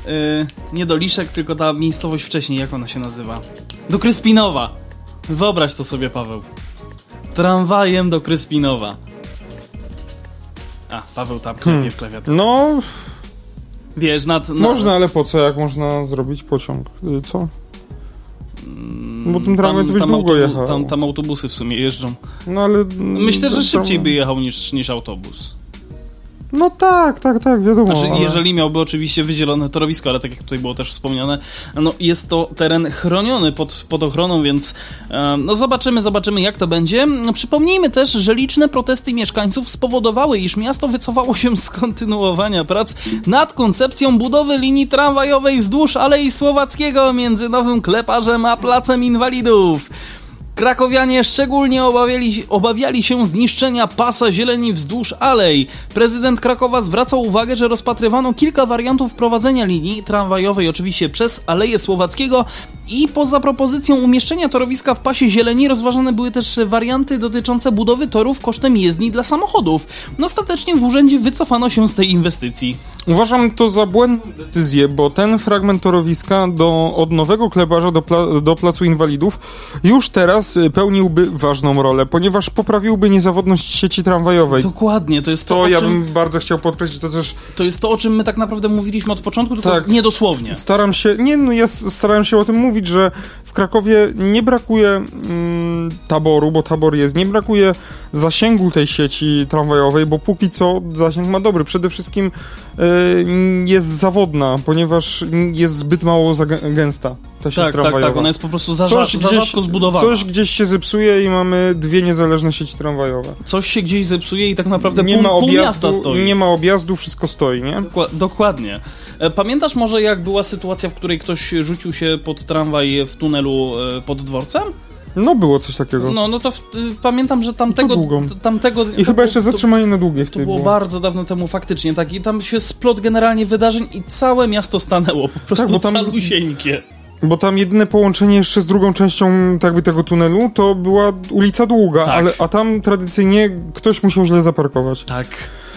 Speaker 2: E, nie do Liszek, tylko ta miejscowość wcześniej, jak ona się nazywa? Do Kryspinowa. Wyobraź to sobie, Paweł. Tramwajem do Kryspinowa. A, Paweł tam klepie w klawiaturę.
Speaker 1: No,
Speaker 2: Wiesz, nad, nad,
Speaker 1: można, ale po co, jak można zrobić pociąg? Y, Co? Bo ten tramwaj to byś długo
Speaker 2: autobu-
Speaker 1: jechał.
Speaker 2: Tam, tam autobusy w sumie jeżdżą.
Speaker 1: No ale...
Speaker 2: Myślę, że
Speaker 1: to-
Speaker 2: szybciej by jechał niż, niż autobus.
Speaker 1: No tak, tak, tak, wiadomo.
Speaker 2: Znaczy,
Speaker 1: ale...
Speaker 2: jeżeli miałby oczywiście wydzielone torowisko, ale tak jak tutaj było też wspomniane, no jest to teren chroniony pod, pod ochroną, więc e, no zobaczymy, zobaczymy jak to będzie. No, przypomnijmy też, że liczne protesty mieszkańców spowodowały, iż miasto wycofało się z kontynuowania prac nad koncepcją budowy linii tramwajowej wzdłuż Alei Słowackiego między Nowym Kleparzem a Placem Inwalidów. Krakowianie szczególnie obawiali, obawiali się zniszczenia pasa zieleni wzdłuż alei. Prezydent Krakowa zwracał uwagę, że rozpatrywano kilka wariantów prowadzenia linii tramwajowej, oczywiście przez Aleję Słowackiego i poza propozycją umieszczenia torowiska w pasie zieleni rozważane były też warianty dotyczące budowy torów kosztem jezdni dla samochodów. No, ostatecznie w urzędzie wycofano się z tej inwestycji.
Speaker 1: Uważam to za błędną decyzję, bo ten fragment torowiska do, od Nowego Klebarza do, pla, do Placu Inwalidów już teraz y, pełniłby ważną rolę, ponieważ poprawiłby niezawodność sieci tramwajowej.
Speaker 2: Dokładnie, to jest to,
Speaker 1: To ja
Speaker 2: czym,
Speaker 1: bym bardzo chciał podkreślić, to też
Speaker 2: to jest to, o czym my tak naprawdę mówiliśmy od początku, tylko
Speaker 1: Tak.
Speaker 2: niedosłownie.
Speaker 1: staram się, nie no ja starałem się o tym mówić, że w Krakowie nie brakuje mm, taboru, bo tabor jest, nie brakuje zasięgu tej sieci tramwajowej, bo póki co zasięg ma dobry. Przede wszystkim y, jest zawodna, ponieważ jest zbyt mało gęsta ta sieć
Speaker 2: Tak, tak,
Speaker 1: tramwajowa.
Speaker 2: tak, ona jest po prostu za, rza- za rzadko zbudowana.
Speaker 1: coś gdzieś się zepsuje i mamy dwie niezależne sieci tramwajowe.
Speaker 2: Coś się gdzieś zepsuje i tak naprawdę
Speaker 1: Nie
Speaker 2: pół,
Speaker 1: ma
Speaker 2: pół miasta
Speaker 1: objazdu,
Speaker 2: stoi.
Speaker 1: nie ma objazdu, wszystko stoi, nie?
Speaker 2: Dokła- Dokładnie. E, Pamiętasz może jak była sytuacja, w której ktoś rzucił się pod tramwaj w tunelu e, pod dworcem?
Speaker 1: No było coś takiego.
Speaker 2: No, no to w, y, pamiętam, że tamtego...
Speaker 1: długo.
Speaker 2: t- tamtego
Speaker 1: I chyba jeszcze
Speaker 2: to,
Speaker 1: zatrzymanie na długie
Speaker 2: to
Speaker 1: wtedy
Speaker 2: było
Speaker 1: było.
Speaker 2: bardzo dawno temu faktycznie, tak? I tam się splot generalnie wydarzeń i całe miasto stanęło, po prostu
Speaker 1: Tak, bo tam-
Speaker 2: calusieńkie.
Speaker 1: Bo tam jedyne połączenie jeszcze z drugą częścią tak jakby tego tunelu to była ulica Długa,
Speaker 2: Tak.
Speaker 1: ale, a tam tradycyjnie ktoś musiał źle zaparkować.
Speaker 2: Tak,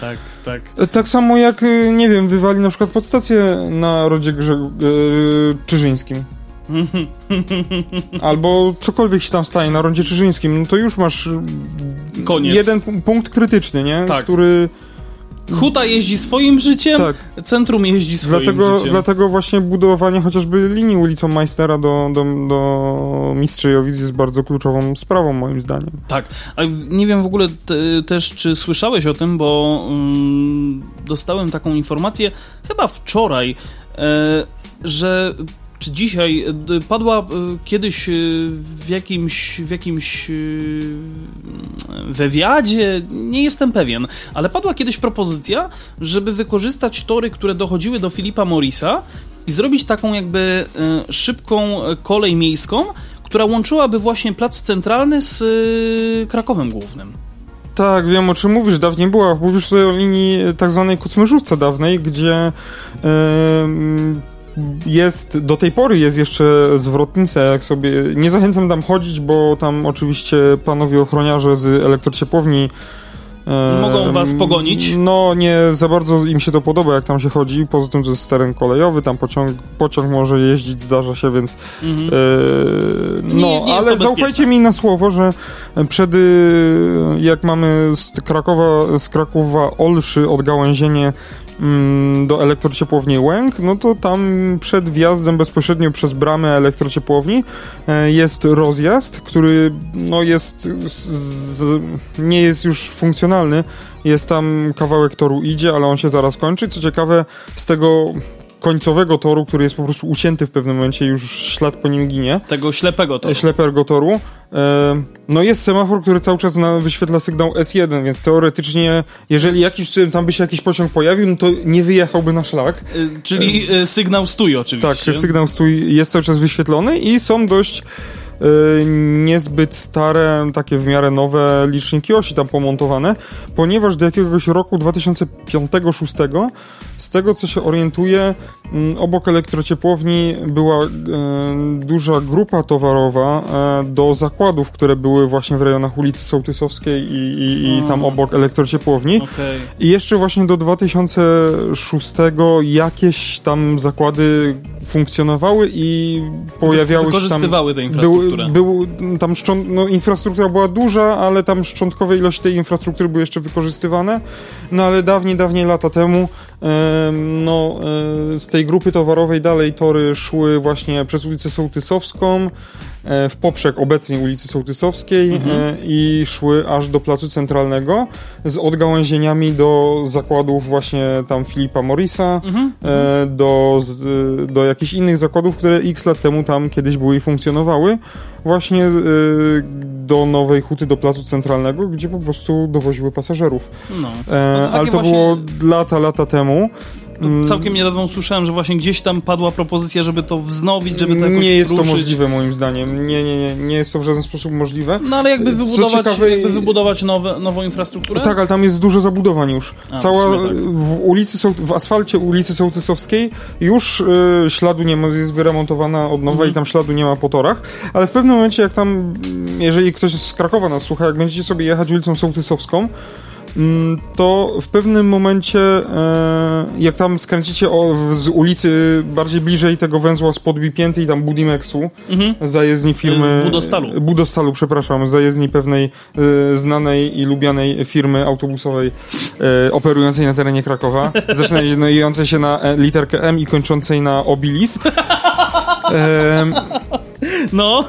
Speaker 2: tak, tak.
Speaker 1: Tak samo jak, y, nie wiem, wywali na przykład podstację na rodzie Grze yy, Czyżyńskim. [LAUGHS] Albo cokolwiek się tam staje na rondzie Czyżyńskim, no to już masz y,
Speaker 2: Koniec.
Speaker 1: jeden pu- punkt krytyczny, nie?
Speaker 2: Tak.
Speaker 1: Który,
Speaker 2: Huta jeździ swoim życiem,
Speaker 1: tak,
Speaker 2: centrum jeździ swoim
Speaker 1: dlatego,
Speaker 2: życiem.
Speaker 1: dlatego właśnie budowanie chociażby linii ulicą Majstera do, do, do Mistrzejowic jest bardzo kluczową sprawą moim zdaniem.
Speaker 2: Tak, a nie wiem w ogóle te, też, czy słyszałeś o tym, bo mm, dostałem taką informację chyba wczoraj, e, że czy dzisiaj e, padła e, kiedyś e, w jakimś, w jakimś e, wywiadzie, nie jestem pewien, ale padła kiedyś propozycja, żeby wykorzystać tory, które dochodziły do Filipa Morisa i zrobić taką jakby szybką kolej miejską, która łączyłaby właśnie plac centralny z Krakowem Głównym.
Speaker 1: Tak, wiem o czym mówisz. Dawniej była. Mówisz tutaj o linii tak zwanej Kucmyrzówce dawnej, gdzie em, jest, do tej pory jest jeszcze zwrotnica, jak sobie... Nie zachęcam tam chodzić, bo tam oczywiście panowie ochroniarze z elektrociepłowni em,
Speaker 2: Mogą was pogonić?
Speaker 1: No, nie za bardzo im się to podoba, jak tam się chodzi. Poza tym to jest teren kolejowy, tam pociąg, pociąg może jeździć, zdarza się, więc
Speaker 2: Mhm.
Speaker 1: E, no,
Speaker 2: Nie- nie
Speaker 1: ale zaufajcie mi na słowo, że przed, y, jak mamy z Krakowa, z Krakowa Olszy odgałęzienie do elektrociepłowni Łęk, no to tam przed wjazdem bezpośrednio przez bramę elektrociepłowni e, jest rozjazd, który no jest z, nie jest już funkcjonalny. Jest tam kawałek toru idzie, ale on się zaraz kończy. Co ciekawe, z tego końcowego toru, który jest po prostu ucięty w pewnym momencie, już ślad po nim ginie.
Speaker 2: Tego ślepego toru.
Speaker 1: Ślepego toru. E, no jest semafor, który cały czas wyświetla sygnał S1, więc teoretycznie, jeżeli jakiś tam by się jakiś pociąg pojawił, no to nie wyjechałby na szlak.
Speaker 2: Y, czyli e, sygnał stój oczywiście.
Speaker 1: Tak, sygnał stój jest cały czas wyświetlony i są dość niezbyt stare, takie w miarę nowe liczniki osi tam pomontowane, ponieważ do jakiegoś roku 2005-2006 z tego co się orientuję, mm, obok elektrociepłowni była e, duża grupa towarowa e, do zakładów, które były właśnie w rejonach ulicy Sołtysowskiej i, i, i tam obok elektrociepłowni. Okay. I jeszcze właśnie do 2006 jakieś tam zakłady funkcjonowały i pojawiały się tam...
Speaker 2: Wykorzystywały tę infrastrukturę.
Speaker 1: Był, był tam szcząt, no, infrastruktura była duża, ale tam szczątkowe ilości tej infrastruktury były jeszcze wykorzystywane. No ale dawniej, dawniej lata temu no, e, z tej grupy towarowej dalej tory szły właśnie przez ulicę Sołtysowską, w poprzek obecnej ulicy Sołtysowskiej e, mhm. i szły aż do Placu Centralnego z odgałęzieniami do zakładów właśnie tam Filipa Morisa, mhm. do, do jakichś innych zakładów, które x lat temu tam kiedyś były i funkcjonowały właśnie do Nowej Huty, do Placu Centralnego, gdzie po prostu dowoziły pasażerów. No. E, ale to właśnie... było lata, lata temu.
Speaker 2: Mm. całkiem niedawno usłyszałem, że właśnie gdzieś tam padła propozycja, żeby to wznowić, żeby to
Speaker 1: Nie jest
Speaker 2: ruszyć.
Speaker 1: to możliwe moim zdaniem. Nie, nie, nie, nie jest to w żaden sposób możliwe.
Speaker 2: No ale jakby wybudować, ciekawe, jakby wybudować nowe, nową infrastrukturę?
Speaker 1: Tak, ale tam jest dużo zabudowań już. A, Cała w, tak. w ulicy, w asfalcie ulicy Sołtysowskiej już y, śladu nie ma, jest wyremontowana od nowa mhm. i tam śladu nie ma po torach, ale w pewnym momencie jak tam, jeżeli ktoś z Krakowa nas słucha, jak będziecie sobie jechać ulicą Sołtysowską, Mm, to w pewnym momencie, e, jak tam skręcicie z ulicy bardziej bliżej tego węzła spod Bipięty i tam Budimexu, mhm. zajezdni firmy...
Speaker 2: Z Budostalu.
Speaker 1: Budostalu, przepraszam, zajezdni pewnej e, znanej i lubianej firmy autobusowej e, operującej na terenie Krakowa, [LAUGHS] zaczynającej się na literkę M i kończącej na Obilis. [LAUGHS]
Speaker 2: No.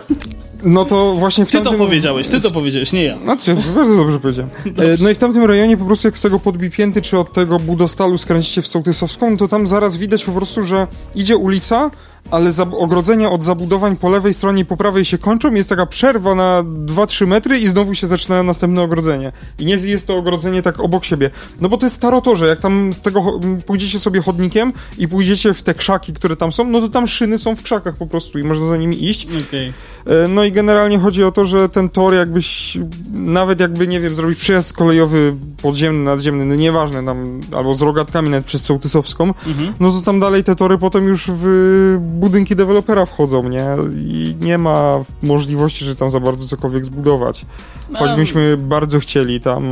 Speaker 1: No to właśnie w
Speaker 2: ty
Speaker 1: tamtym...
Speaker 2: Ty to powiedziałeś, ty to powiedziałeś, nie ja.
Speaker 1: Znaczy, bardzo dobrze powiedziałem. [LAUGHS] E, no i w tamtym rejonie po prostu jak z tego podbipięty, czy od tego budostalu skręcicie w Sołtysowską, to tam zaraz widać po prostu, że idzie ulica, ale ogrodzenia od zabudowań po lewej stronie i po prawej się kończą, jest taka przerwa na 2-3 metry i znowu się zaczyna następne ogrodzenie. I nie jest to ogrodzenie tak obok siebie. No bo to jest starotorze, jak tam z tego pójdziecie sobie chodnikiem i pójdziecie w te krzaki, które tam są, no to tam szyny są w krzakach po prostu i można za nimi iść. Okay. E, no i generalnie chodzi o to, że ten tor jakbyś, nawet jakby, nie wiem, zrobić przejazd kolejowy podziemny, nadziemny, no nieważne, tam, albo z rogatkami nawet przez Sołtysowską, mhm. no to tam dalej te tory potem już w budynki dewelopera wchodzą, nie? I nie ma możliwości, że tam za bardzo cokolwiek zbudować. Choćbyśmy bardzo chcieli, tam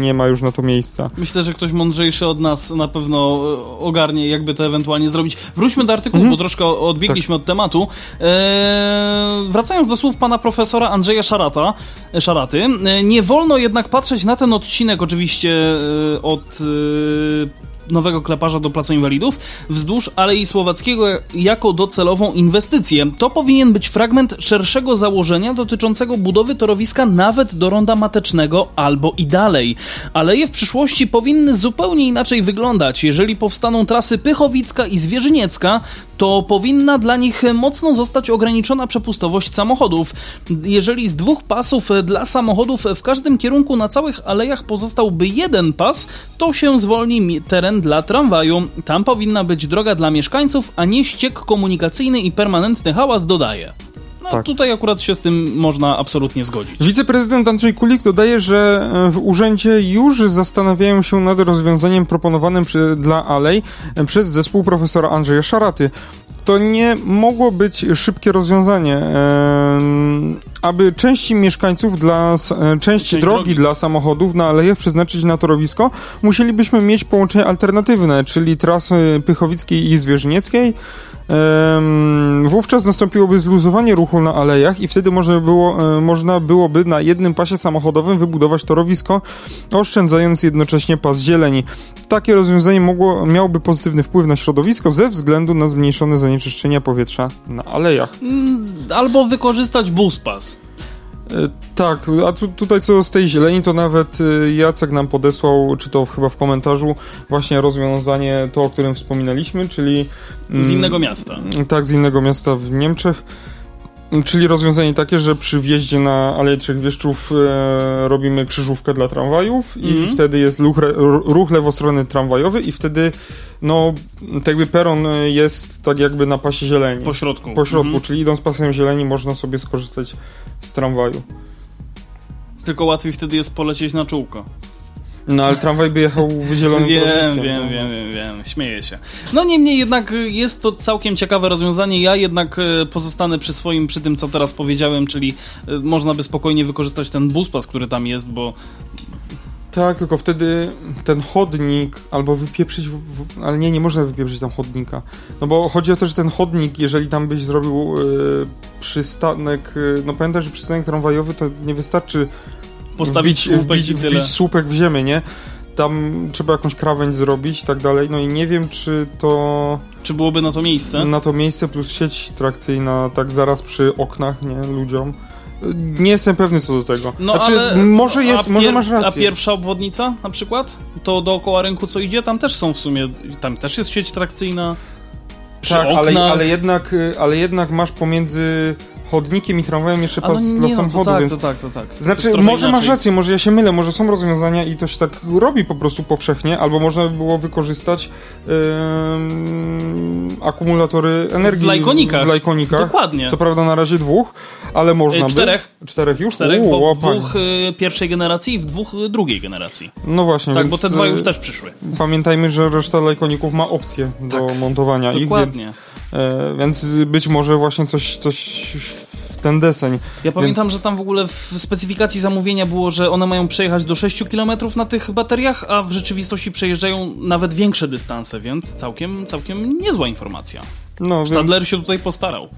Speaker 1: nie ma już na to miejsca.
Speaker 2: Myślę, że ktoś mądrzejszy od nas na pewno e, ogarnie, jakby to ewentualnie zrobić. Wróćmy do artykułu, mhm. bo troszkę odbiegliśmy tak. od tematu. Eee, wracając do słów pana profesora Andrzeja Szarata, e, Szaraty, e, nie wolno jednak patrzeć na ten odcinek oczywiście od nowego kleparza do Placu Inwalidów wzdłuż Alei Słowackiego jako docelową inwestycję. To powinien być fragment szerszego założenia dotyczącego budowy torowiska nawet do ronda matecznego albo i dalej. Aleje w przyszłości powinny zupełnie inaczej wyglądać. Jeżeli powstaną trasy Pychowicka i Zwierzyniecka, to powinna dla nich mocno zostać ograniczona przepustowość samochodów. Jeżeli z dwóch pasów dla samochodów w każdym kierunku na całych alejach pozostałby jeden pas, to się zwolni teren dla tramwaju. Tam powinna być droga dla mieszkańców, a nie ściek komunikacyjny i permanentny hałas, dodaje. No tak. tutaj akurat się z tym można absolutnie zgodzić.
Speaker 1: Wiceprezydent Andrzej Kulik dodaje, że e, w urzędzie już zastanawiają się nad rozwiązaniem proponowanym przy, dla Alej e, przez zespół profesora Andrzeja Szaraty. To nie mogło być szybkie rozwiązanie. aby części mieszkańców dla e, części drogi, drogi, dla samochodów na alejach przeznaczyć na torowisko, musielibyśmy mieć połączenie alternatywne, czyli trasy Pychowickiej i Zwierzynieckiej, wówczas nastąpiłoby zluzowanie ruchu na alejach i wtedy można, było, e, można byłoby na jednym pasie samochodowym wybudować torowisko, oszczędzając jednocześnie pas zieleni. Takie rozwiązanie mogło, miałoby pozytywny wpływ na środowisko ze względu na zmniejszone zanieczyszczenia powietrza na alejach.
Speaker 2: Mm, Albo wykorzystać buspas.
Speaker 1: E, Tak, a tu, tutaj co z tej zieleni, to nawet e, Jacek nam podesłał, czy to chyba w komentarzu, właśnie rozwiązanie to, o którym wspominaliśmy, czyli...
Speaker 2: Z
Speaker 1: mm,
Speaker 2: innego miasta.
Speaker 1: Tak, z innego miasta w Niemczech. Czyli rozwiązanie takie, że przy wjeździe na Aleję Trzech Wieszczów e, robimy krzyżówkę dla tramwajów i
Speaker 2: Mhm.
Speaker 1: wtedy jest ruch, ruch lewostronny tramwajowy i wtedy no tak jakby peron jest tak jakby na pasie zieleni.
Speaker 2: Po środku.
Speaker 1: Po środku,
Speaker 2: Mhm.
Speaker 1: czyli idąc pasem zieleni można sobie skorzystać z tramwaju.
Speaker 2: Tylko łatwiej wtedy jest polecieć na czółko.
Speaker 1: No ale tramwaj by jechał wydzielonym
Speaker 2: Wiem, wiem,
Speaker 1: no.
Speaker 2: wiem, wiem, wiem, śmieję się. No niemniej jednak y, jest to całkiem ciekawe rozwiązanie. Ja jednak y, pozostanę przy swoim, przy tym, co teraz powiedziałem, czyli y, można by spokojnie wykorzystać ten buspas, który tam jest, bo
Speaker 1: Tak, tylko wtedy ten chodnik albo wypieprzyć, ale nie, nie można wypieprzyć tam chodnika. No bo chodzi o to, że ten chodnik, jeżeli tam byś zrobił przystanek, no pamiętaj, że przystanek tramwajowy to nie wystarczy
Speaker 2: postawić
Speaker 1: wbić,
Speaker 2: słupek
Speaker 1: wbić,
Speaker 2: i tyle.
Speaker 1: wbić słupek w ziemię, nie? Tam trzeba jakąś krawędź zrobić i tak dalej. No i nie wiem, czy to
Speaker 2: Czy byłoby na to miejsce?
Speaker 1: na to miejsce plus sieć trakcyjna tak zaraz przy oknach, nie, ludziom. Nie jestem pewny co do tego.
Speaker 2: No
Speaker 1: znaczy,
Speaker 2: ale
Speaker 1: może jest,
Speaker 2: a
Speaker 1: może masz
Speaker 2: A
Speaker 1: rację.
Speaker 2: pierwsza obwodnica na przykład? To dookoła rynku co idzie, tam też są w sumie, tam też jest sieć trakcyjna. Przy
Speaker 1: Tak,
Speaker 2: oknach.
Speaker 1: ale, ale, jednak, y, ale jednak masz pomiędzy chodnikiem i tramwajem jeszcze
Speaker 2: no
Speaker 1: pas
Speaker 2: nie,
Speaker 1: dla
Speaker 2: no to
Speaker 1: samochodu,
Speaker 2: tak,
Speaker 1: więc...
Speaker 2: to tak, to tak. To
Speaker 1: Znaczy,
Speaker 2: trochę
Speaker 1: może masz
Speaker 2: inaczej.
Speaker 1: rację, może ja się mylę, może są rozwiązania i to się tak robi po prostu powszechnie, albo można by było wykorzystać ym, akumulatory energii
Speaker 2: W lajkonikach.
Speaker 1: w lajkonikach.
Speaker 2: Dokładnie.
Speaker 1: Co prawda na razie dwóch, ale można
Speaker 2: Y, czterech.
Speaker 1: by. Czterech już?
Speaker 2: Czterech,
Speaker 1: Uuu,
Speaker 2: bo w dwóch y, pierwszej generacji i w dwóch y, drugiej generacji.
Speaker 1: No właśnie,
Speaker 2: Tak,
Speaker 1: więc
Speaker 2: bo te dwa już też przyszły.
Speaker 1: Pamiętajmy, że reszta lajkoników ma opcję do montowania ich, więc,
Speaker 2: Dokładnie.
Speaker 1: e, więc być może właśnie coś, coś w ten deseń.
Speaker 2: Ja pamiętam,
Speaker 1: Więc-
Speaker 2: że tam w ogóle w specyfikacji zamówienia było, że one mają przejechać do 6 km na tych bateriach, a w rzeczywistości przejeżdżają nawet większe dystanse, więc całkiem, całkiem niezła informacja.
Speaker 1: No, więc,
Speaker 2: Stadler się tutaj postarał.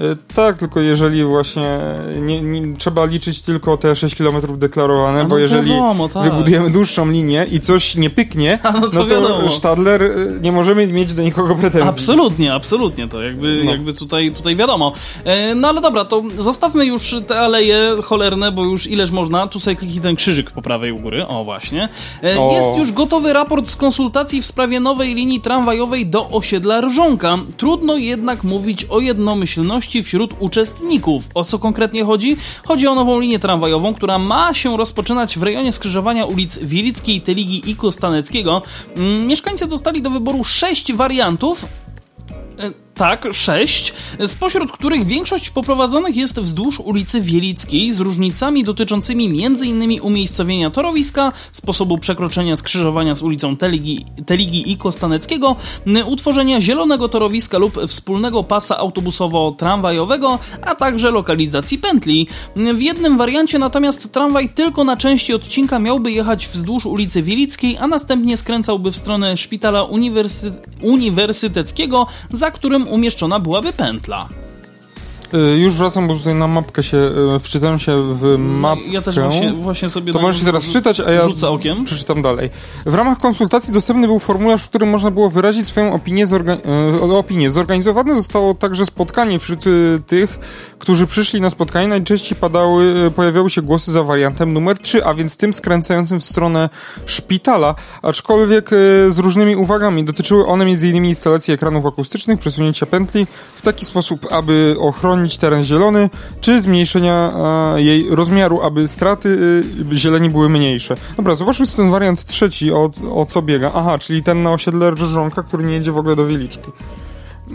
Speaker 1: E, tak, tylko jeżeli właśnie nie, nie, trzeba liczyć tylko te 6 km deklarowane,
Speaker 2: no
Speaker 1: bo jeżeli
Speaker 2: wiadomo, tak.
Speaker 1: wybudujemy dłuższą linię i coś nie pyknie, [LAUGHS]
Speaker 2: no to
Speaker 1: no to. Stadler e, nie możemy mieć do nikogo pretensji.
Speaker 2: Absolutnie, absolutnie, to jakby,
Speaker 1: No.
Speaker 2: jakby tutaj, tutaj wiadomo. E, no ale dobra, to zostawmy już te aleje cholerne, bo już ileż można. Tu sobie kliknij ten krzyżyk po prawej u góry, o właśnie. E,
Speaker 1: O.
Speaker 2: Jest już gotowy raport z konsultacji w sprawie nowej linii tramwajowej do osiedla Rżonka. Trudno jednak mówić o jednomyślności wśród uczestników. O co konkretnie chodzi? Chodzi o nową linię tramwajową, która ma się rozpoczynać w rejonie skrzyżowania ulic Wielickiej, Teligi i Kostaneckiego. Mm, Mieszkańcy dostali do wyboru sześć wariantów, E, Tak, sześć, spośród których większość poprowadzonych jest wzdłuż ulicy Wielickiej z różnicami dotyczącymi m.in. umiejscowienia torowiska, sposobu przekroczenia skrzyżowania z ulicą Teligi, Teligi i Kostaneckiego, utworzenia zielonego torowiska lub wspólnego pasa autobusowo-tramwajowego, a także lokalizacji pętli. W jednym wariancie natomiast tramwaj tylko na części odcinka miałby jechać wzdłuż ulicy Wielickiej, a następnie skręcałby w stronę szpitala uniwersy uniwersyteckiego, za którym umieszczona byłaby pętla.
Speaker 1: E, Już wracam, bo tutaj na mapkę się, e, wczytałem się w mapkę.
Speaker 2: Ja też właśnie, właśnie sobie
Speaker 1: To
Speaker 2: na-
Speaker 1: możesz się teraz czytać, a ja
Speaker 2: rzucę okiem.
Speaker 1: przeczytam dalej. W ramach konsultacji dostępny był formularz, w którym można było wyrazić swoją opinię. Zorga e, opinię. Zorganizowane zostało także spotkanie wśród tych, którzy przyszli na spotkanie. Najczęściej padały, e, pojawiały się głosy za wariantem numer 3, a więc tym skręcającym w stronę szpitala, aczkolwiek e, z różnymi uwagami. Dotyczyły one m.in. instalacji ekranów akustycznych, przesunięcia pętli w taki sposób, aby ochronić teren zielony, czy zmniejszenia jej rozmiaru, aby straty e, zieleni były mniejsze. Dobra, zobaczmy co ten wariant trzeci, o, o co biega. Aha, czyli ten na osiedle Rżonka, który nie jedzie w ogóle do Wieliczki.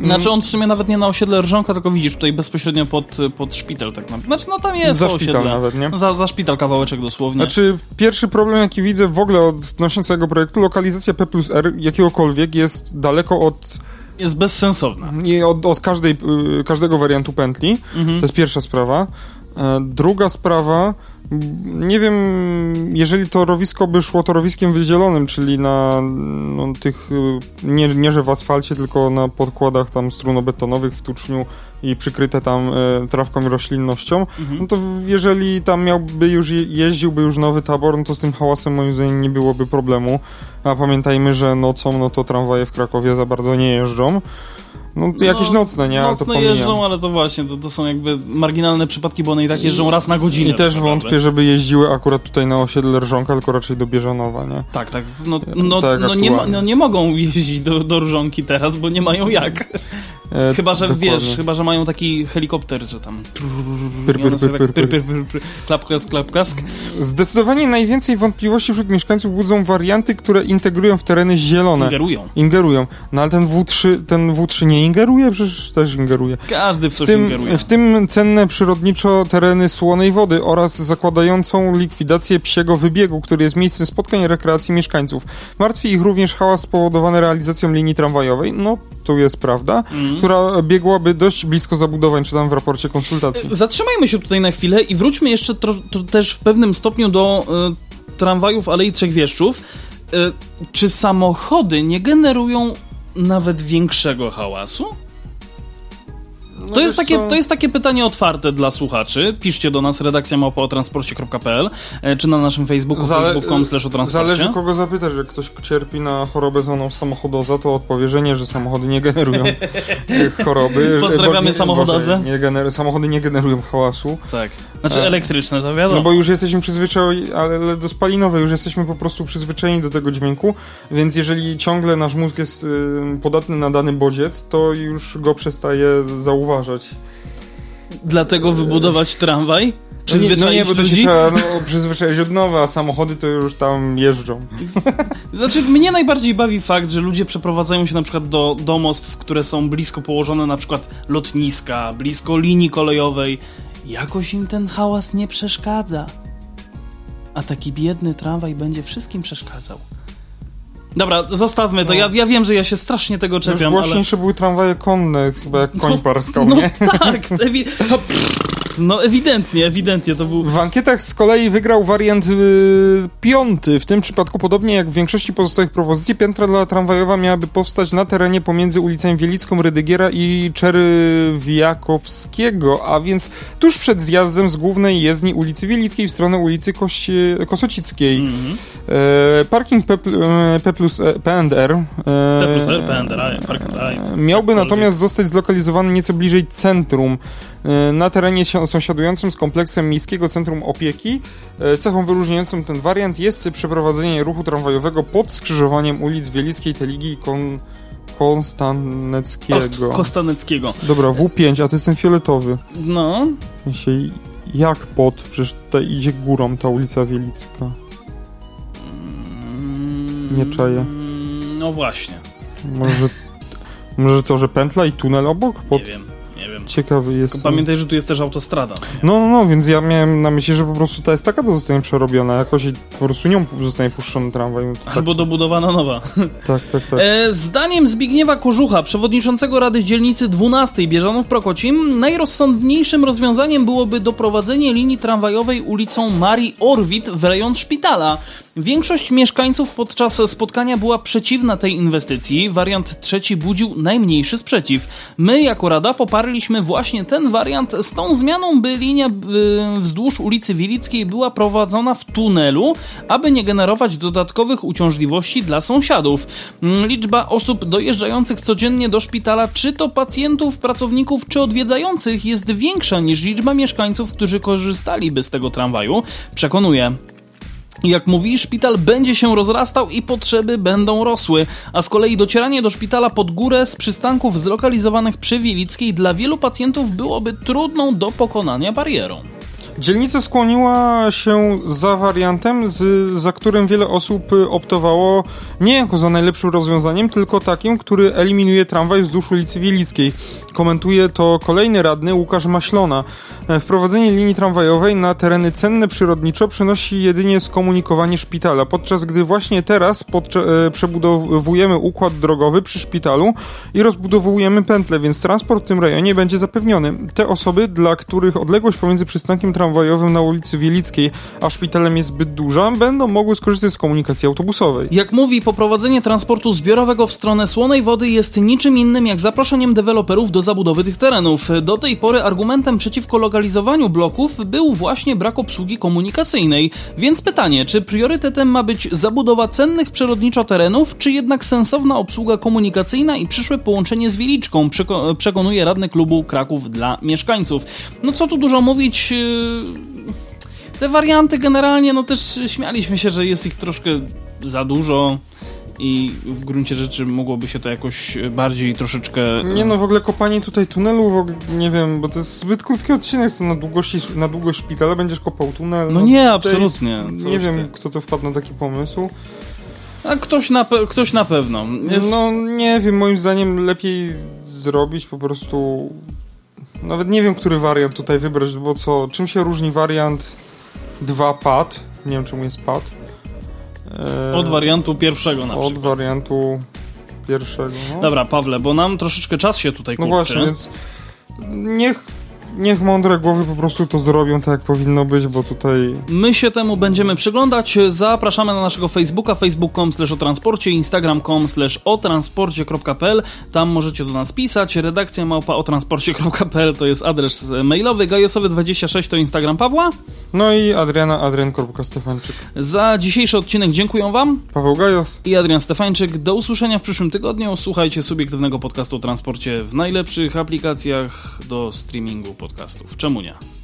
Speaker 2: Znaczy on w sumie nawet nie na osiedle Rżonka, tylko widzisz tutaj bezpośrednio pod, pod szpital tak naprawdę. Znaczy no tam jest
Speaker 1: Za szpital
Speaker 2: osiedle.
Speaker 1: nawet, nie?
Speaker 2: Za, za szpital kawałeczek dosłownie.
Speaker 1: Znaczy, pierwszy problem, jaki widzę w ogóle odnośnie całego projektu, lokalizacja P plus R jakiegokolwiek jest daleko od
Speaker 2: Jest bezsensowna.
Speaker 1: nie, od, od każdej, y, każdego wariantu pętli.
Speaker 2: Mhm.
Speaker 1: To jest pierwsza sprawa. E, Druga sprawa Nie wiem, jeżeli torowisko by szło torowiskiem wydzielonym, czyli na no, tych, y, nie, nie że w asfalcie, tylko na podkładach tam strunobetonowych w tuczniu i przykryte tam e, trawką i roślinnością,
Speaker 2: Mhm.
Speaker 1: no to jeżeli tam miałby już, je- jeździłby już nowy tabor, no to z tym hałasem moim zdaniem nie byłoby problemu. A pamiętajmy, że nocą, no to tramwaje w Krakowie za bardzo nie jeżdżą. No to jakieś nocne, nie? Ale to
Speaker 2: Nocne
Speaker 1: pomijam.
Speaker 2: jeżdżą, ale to właśnie, to, to są jakby marginalne przypadki, bo one i tak jeżdżą raz na godzinę.
Speaker 1: I też
Speaker 2: tak naprawdę.
Speaker 1: wątpię, żeby jeździły akurat tutaj na osiedle Rżonka, tylko raczej do Bieżanowa, nie?
Speaker 2: Tak, tak. No, no,
Speaker 1: Tak,
Speaker 2: no, nie, no nie mogą jeździć do, do Różonki teraz, bo nie mają jak. [LAUGHS]
Speaker 1: E,
Speaker 2: Chyba, że
Speaker 1: dokładnie.
Speaker 2: wiesz, chyba, że mają taki helikopter, że tam... Klapkask, klapkask.
Speaker 1: Zdecydowanie najwięcej wątpliwości wśród mieszkańców budzą warianty, które integrują w tereny zielone.
Speaker 2: Ingerują.
Speaker 1: Ingerują. No ale ten W3, ten W3 nie ingeruje? Przecież też ingeruje.
Speaker 2: Każdy w
Speaker 1: W
Speaker 2: coś
Speaker 1: tym,
Speaker 2: ingeruje.
Speaker 1: w tym cenne przyrodniczo tereny słonej wody oraz zakładającą likwidację psiego wybiegu, który jest miejscem spotkań rekreacji mieszkańców. Martwi ich również hałas spowodowany realizacją linii tramwajowej, no to jest prawda,
Speaker 2: Mhm.
Speaker 1: która biegłaby dość blisko zabudowań, czytam w raporcie konsultacji.
Speaker 2: Zatrzymajmy się tutaj na chwilę i wróćmy jeszcze też w pewnym stopniu do y, tramwajów Alei Trzech Wieszczów. Y, czy samochody nie generują nawet większego hałasu? To jest, takie,
Speaker 1: co?
Speaker 2: to jest takie pytanie otwarte dla słuchaczy. Piszcie do nas redakcja małpaotransporcie.pl e, czy na naszym Facebooku
Speaker 1: Zale-
Speaker 2: facebook.com slash o transporcie.
Speaker 1: Zależy kogo zapytasz, jak ktoś cierpi na chorobę zwaną samochodoza, to odpowie, że nie, że samochody nie generują e, [LAUGHS] choroby.
Speaker 2: Pozdrawiamy
Speaker 1: Bo nie-
Speaker 2: samochodozę.
Speaker 1: Boże, Nie gener- samochody nie generują hałasu.
Speaker 2: Tak. Znaczy elektryczne, to wiadomo.
Speaker 1: No bo już jesteśmy przyzwyczajeni, ale do spalinowej już jesteśmy po prostu przyzwyczajeni do tego dźwięku, więc jeżeli ciągle nasz mózg jest podatny na dany bodziec, to już go przestaje zauważać.
Speaker 2: Dlatego wybudować tramwaj?
Speaker 1: No nie, no nie, bo to się trzeba no, [LAUGHS] przyzwyczaić od nowa, a samochody to już tam jeżdżą.
Speaker 2: Znaczy, mnie najbardziej bawi fakt, że ludzie przeprowadzają się na przykład do domostw, które są blisko położone, na przykład lotniska, blisko linii kolejowej. Jakoś im ten hałas nie przeszkadza. A taki biedny tramwaj będzie wszystkim przeszkadzał. Dobra, zostawmy to.
Speaker 1: No.
Speaker 2: Ja, ja wiem, że ja się strasznie tego
Speaker 1: Już
Speaker 2: czepiam, ale...
Speaker 1: głośniejsze były tramwaje konne, chyba jak koń parskał,
Speaker 2: No
Speaker 1: nie?
Speaker 2: tak, ewi... [LAUGHS] no ewidentnie, ewidentnie to był...
Speaker 1: W ankietach z kolei wygrał wariant y, piąty. W tym przypadku, podobnie jak w większości pozostałych propozycji, piętra dla tramwajowa miałaby powstać na terenie pomiędzy ulicami Wielicką, Rydygiera i Czerywiakowskiego, a więc tuż przed zjazdem z głównej jezdni ulicy Wielickiej w stronę ulicy Kości Kosocickiej.
Speaker 2: Mhm.
Speaker 1: E, parking P, e, P plus e, P&R. E,
Speaker 2: P plus R, PNR, a, ride.
Speaker 1: Miałby natomiast zostać zlokalizowany nieco bliżej centrum, e, na terenie sąsiadującym z kompleksem Miejskiego Centrum Opieki. E, Cechą wyróżniającą ten wariant jest przeprowadzenie ruchu tramwajowego pod skrzyżowaniem ulic Wielickiej, Teligi i Kon Konstaneckiego.
Speaker 2: Kost, Kostaneckiego.
Speaker 1: Dobra, W5, a to jest ten fioletowy.
Speaker 2: No,
Speaker 1: jak pod? Przecież tutaj idzie górą ta ulica Wielicka. Nie czaję.
Speaker 2: Mm, No właśnie,
Speaker 1: Może, może co, że pętla i tunel obok? Pod?
Speaker 2: nie wiem, nie wiem.
Speaker 1: Ciekawy jest.
Speaker 2: Tylko pamiętaj, że tu jest też autostrada.
Speaker 1: No, no, no, więc ja miałem na myśli, że po prostu ta jest taka to zostanie przerobiona, jakoś po prostu nią zostanie puszczony tramwaj. Tak,
Speaker 2: Albo dobudowana nowa. [LAUGHS]
Speaker 1: tak, tak. tak.
Speaker 2: E, zdaniem Zbigniewa Kożucha, przewodniczącego Rady Dzielnicy 12 Bieżanów-Prokocim, najrozsądniejszym rozwiązaniem byłoby doprowadzenie linii tramwajowej ulicą Marii Orwit w rejon szpitala. Większość mieszkańców podczas spotkania była przeciwna tej inwestycji. Wariant trzeci budził najmniejszy sprzeciw. My, jako Rada, poparliśmy właśnie ten wariant z tą zmianą, by linia y, wzdłuż ulicy Wielickiej była prowadzona w tunelu, aby nie generować dodatkowych uciążliwości dla sąsiadów. Mm, Liczba osób dojeżdżających codziennie do szpitala, czy to pacjentów, pracowników, czy odwiedzających, jest większa niż liczba mieszkańców, którzy korzystaliby z tego tramwaju. Przekonuje. Jak mówi, szpital będzie się rozrastał i potrzeby będą rosły, a z kolei docieranie do szpitala pod górę z przystanków zlokalizowanych przy Wielickiej dla wielu pacjentów byłoby trudną do pokonania barierą.
Speaker 1: Dzielnica skłoniła się za wariantem, z, za którym wiele osób optowało nie jako za najlepszym rozwiązaniem, tylko takim, który eliminuje tramwaj wzdłuż ulicy Wielickiej. Komentuje to kolejny radny Łukasz Maślona. E, wprowadzenie linii tramwajowej na tereny cenne przyrodniczo przynosi jedynie skomunikowanie szpitala, podczas gdy właśnie teraz e, przebudowujemy układ drogowy przy szpitalu i rozbudowujemy pętle, więc transport w tym rejonie będzie zapewniony. Te osoby, dla których odległość pomiędzy przystankiem tramwajowym na ulicy Wielickiej a szpitalem jest zbyt duża, będą mogły skorzystać z komunikacji autobusowej.
Speaker 2: Jak mówi, poprowadzenie transportu zbiorowego w stronę Słonej Wody jest niczym innym jak zaproszeniem deweloperów do zabudowy tych terenów. Do tej pory argumentem przeciwko lokalizowaniu bloków był właśnie brak obsługi komunikacyjnej. Więc pytanie, czy priorytetem ma być zabudowa cennych przyrodniczo terenów, czy jednak sensowna obsługa komunikacyjna i przyszłe połączenie z Wieliczką, przekonuje radny klubu Kraków dla mieszkańców. No co tu dużo mówić... Yy, te warianty generalnie, no też śmialiśmy się, że jest ich troszkę za dużo i w gruncie rzeczy mogłoby się to jakoś bardziej troszeczkę...
Speaker 1: Nie no, w ogóle kopanie tutaj tunelu, w ogóle, nie wiem, bo to jest zbyt krótki odcinek, co na długości, na długość szpitala będziesz kopał tunel.
Speaker 2: No, no nie, absolutnie.
Speaker 1: Jest, nie wiem, ty. kto to wpadł na taki pomysł.
Speaker 2: A ktoś na, ktoś na pewno.
Speaker 1: Jest... No nie wiem, moim zdaniem lepiej zrobić po prostu... Nawet nie wiem, który wariant tutaj wybrać, bo co, czym się różni wariant 2 pad? Nie wiem, czemu jest pad
Speaker 2: od wariantu pierwszego na
Speaker 1: przykład. Od wariantu pierwszego. No.
Speaker 2: Dobra, Pawle, bo nam troszeczkę czas się tutaj kurczy.
Speaker 1: No właśnie, więc niech niech mądre głowy po prostu to zrobią tak, jak powinno być, bo tutaj...
Speaker 2: My się temu będziemy przyglądać. Zapraszamy na naszego Facebooka, facebook.com slash o transporcie, instagram.com slash o transporcie.pl. Tam możecie do nas pisać. Redakcja małpa o transporcie.pl to jest adres mailowy. Gajosowy26 to Instagram Pawła.
Speaker 1: No i Adriana, Adrian Stefańczyk.
Speaker 2: Za dzisiejszy odcinek dziękuję Wam.
Speaker 1: Paweł Gajos.
Speaker 2: I Adrian Stefańczyk. Do usłyszenia w przyszłym tygodniu. Słuchajcie subiektywnego podcastu o transporcie w najlepszych aplikacjach do streamingu podcastów. Czemu nie?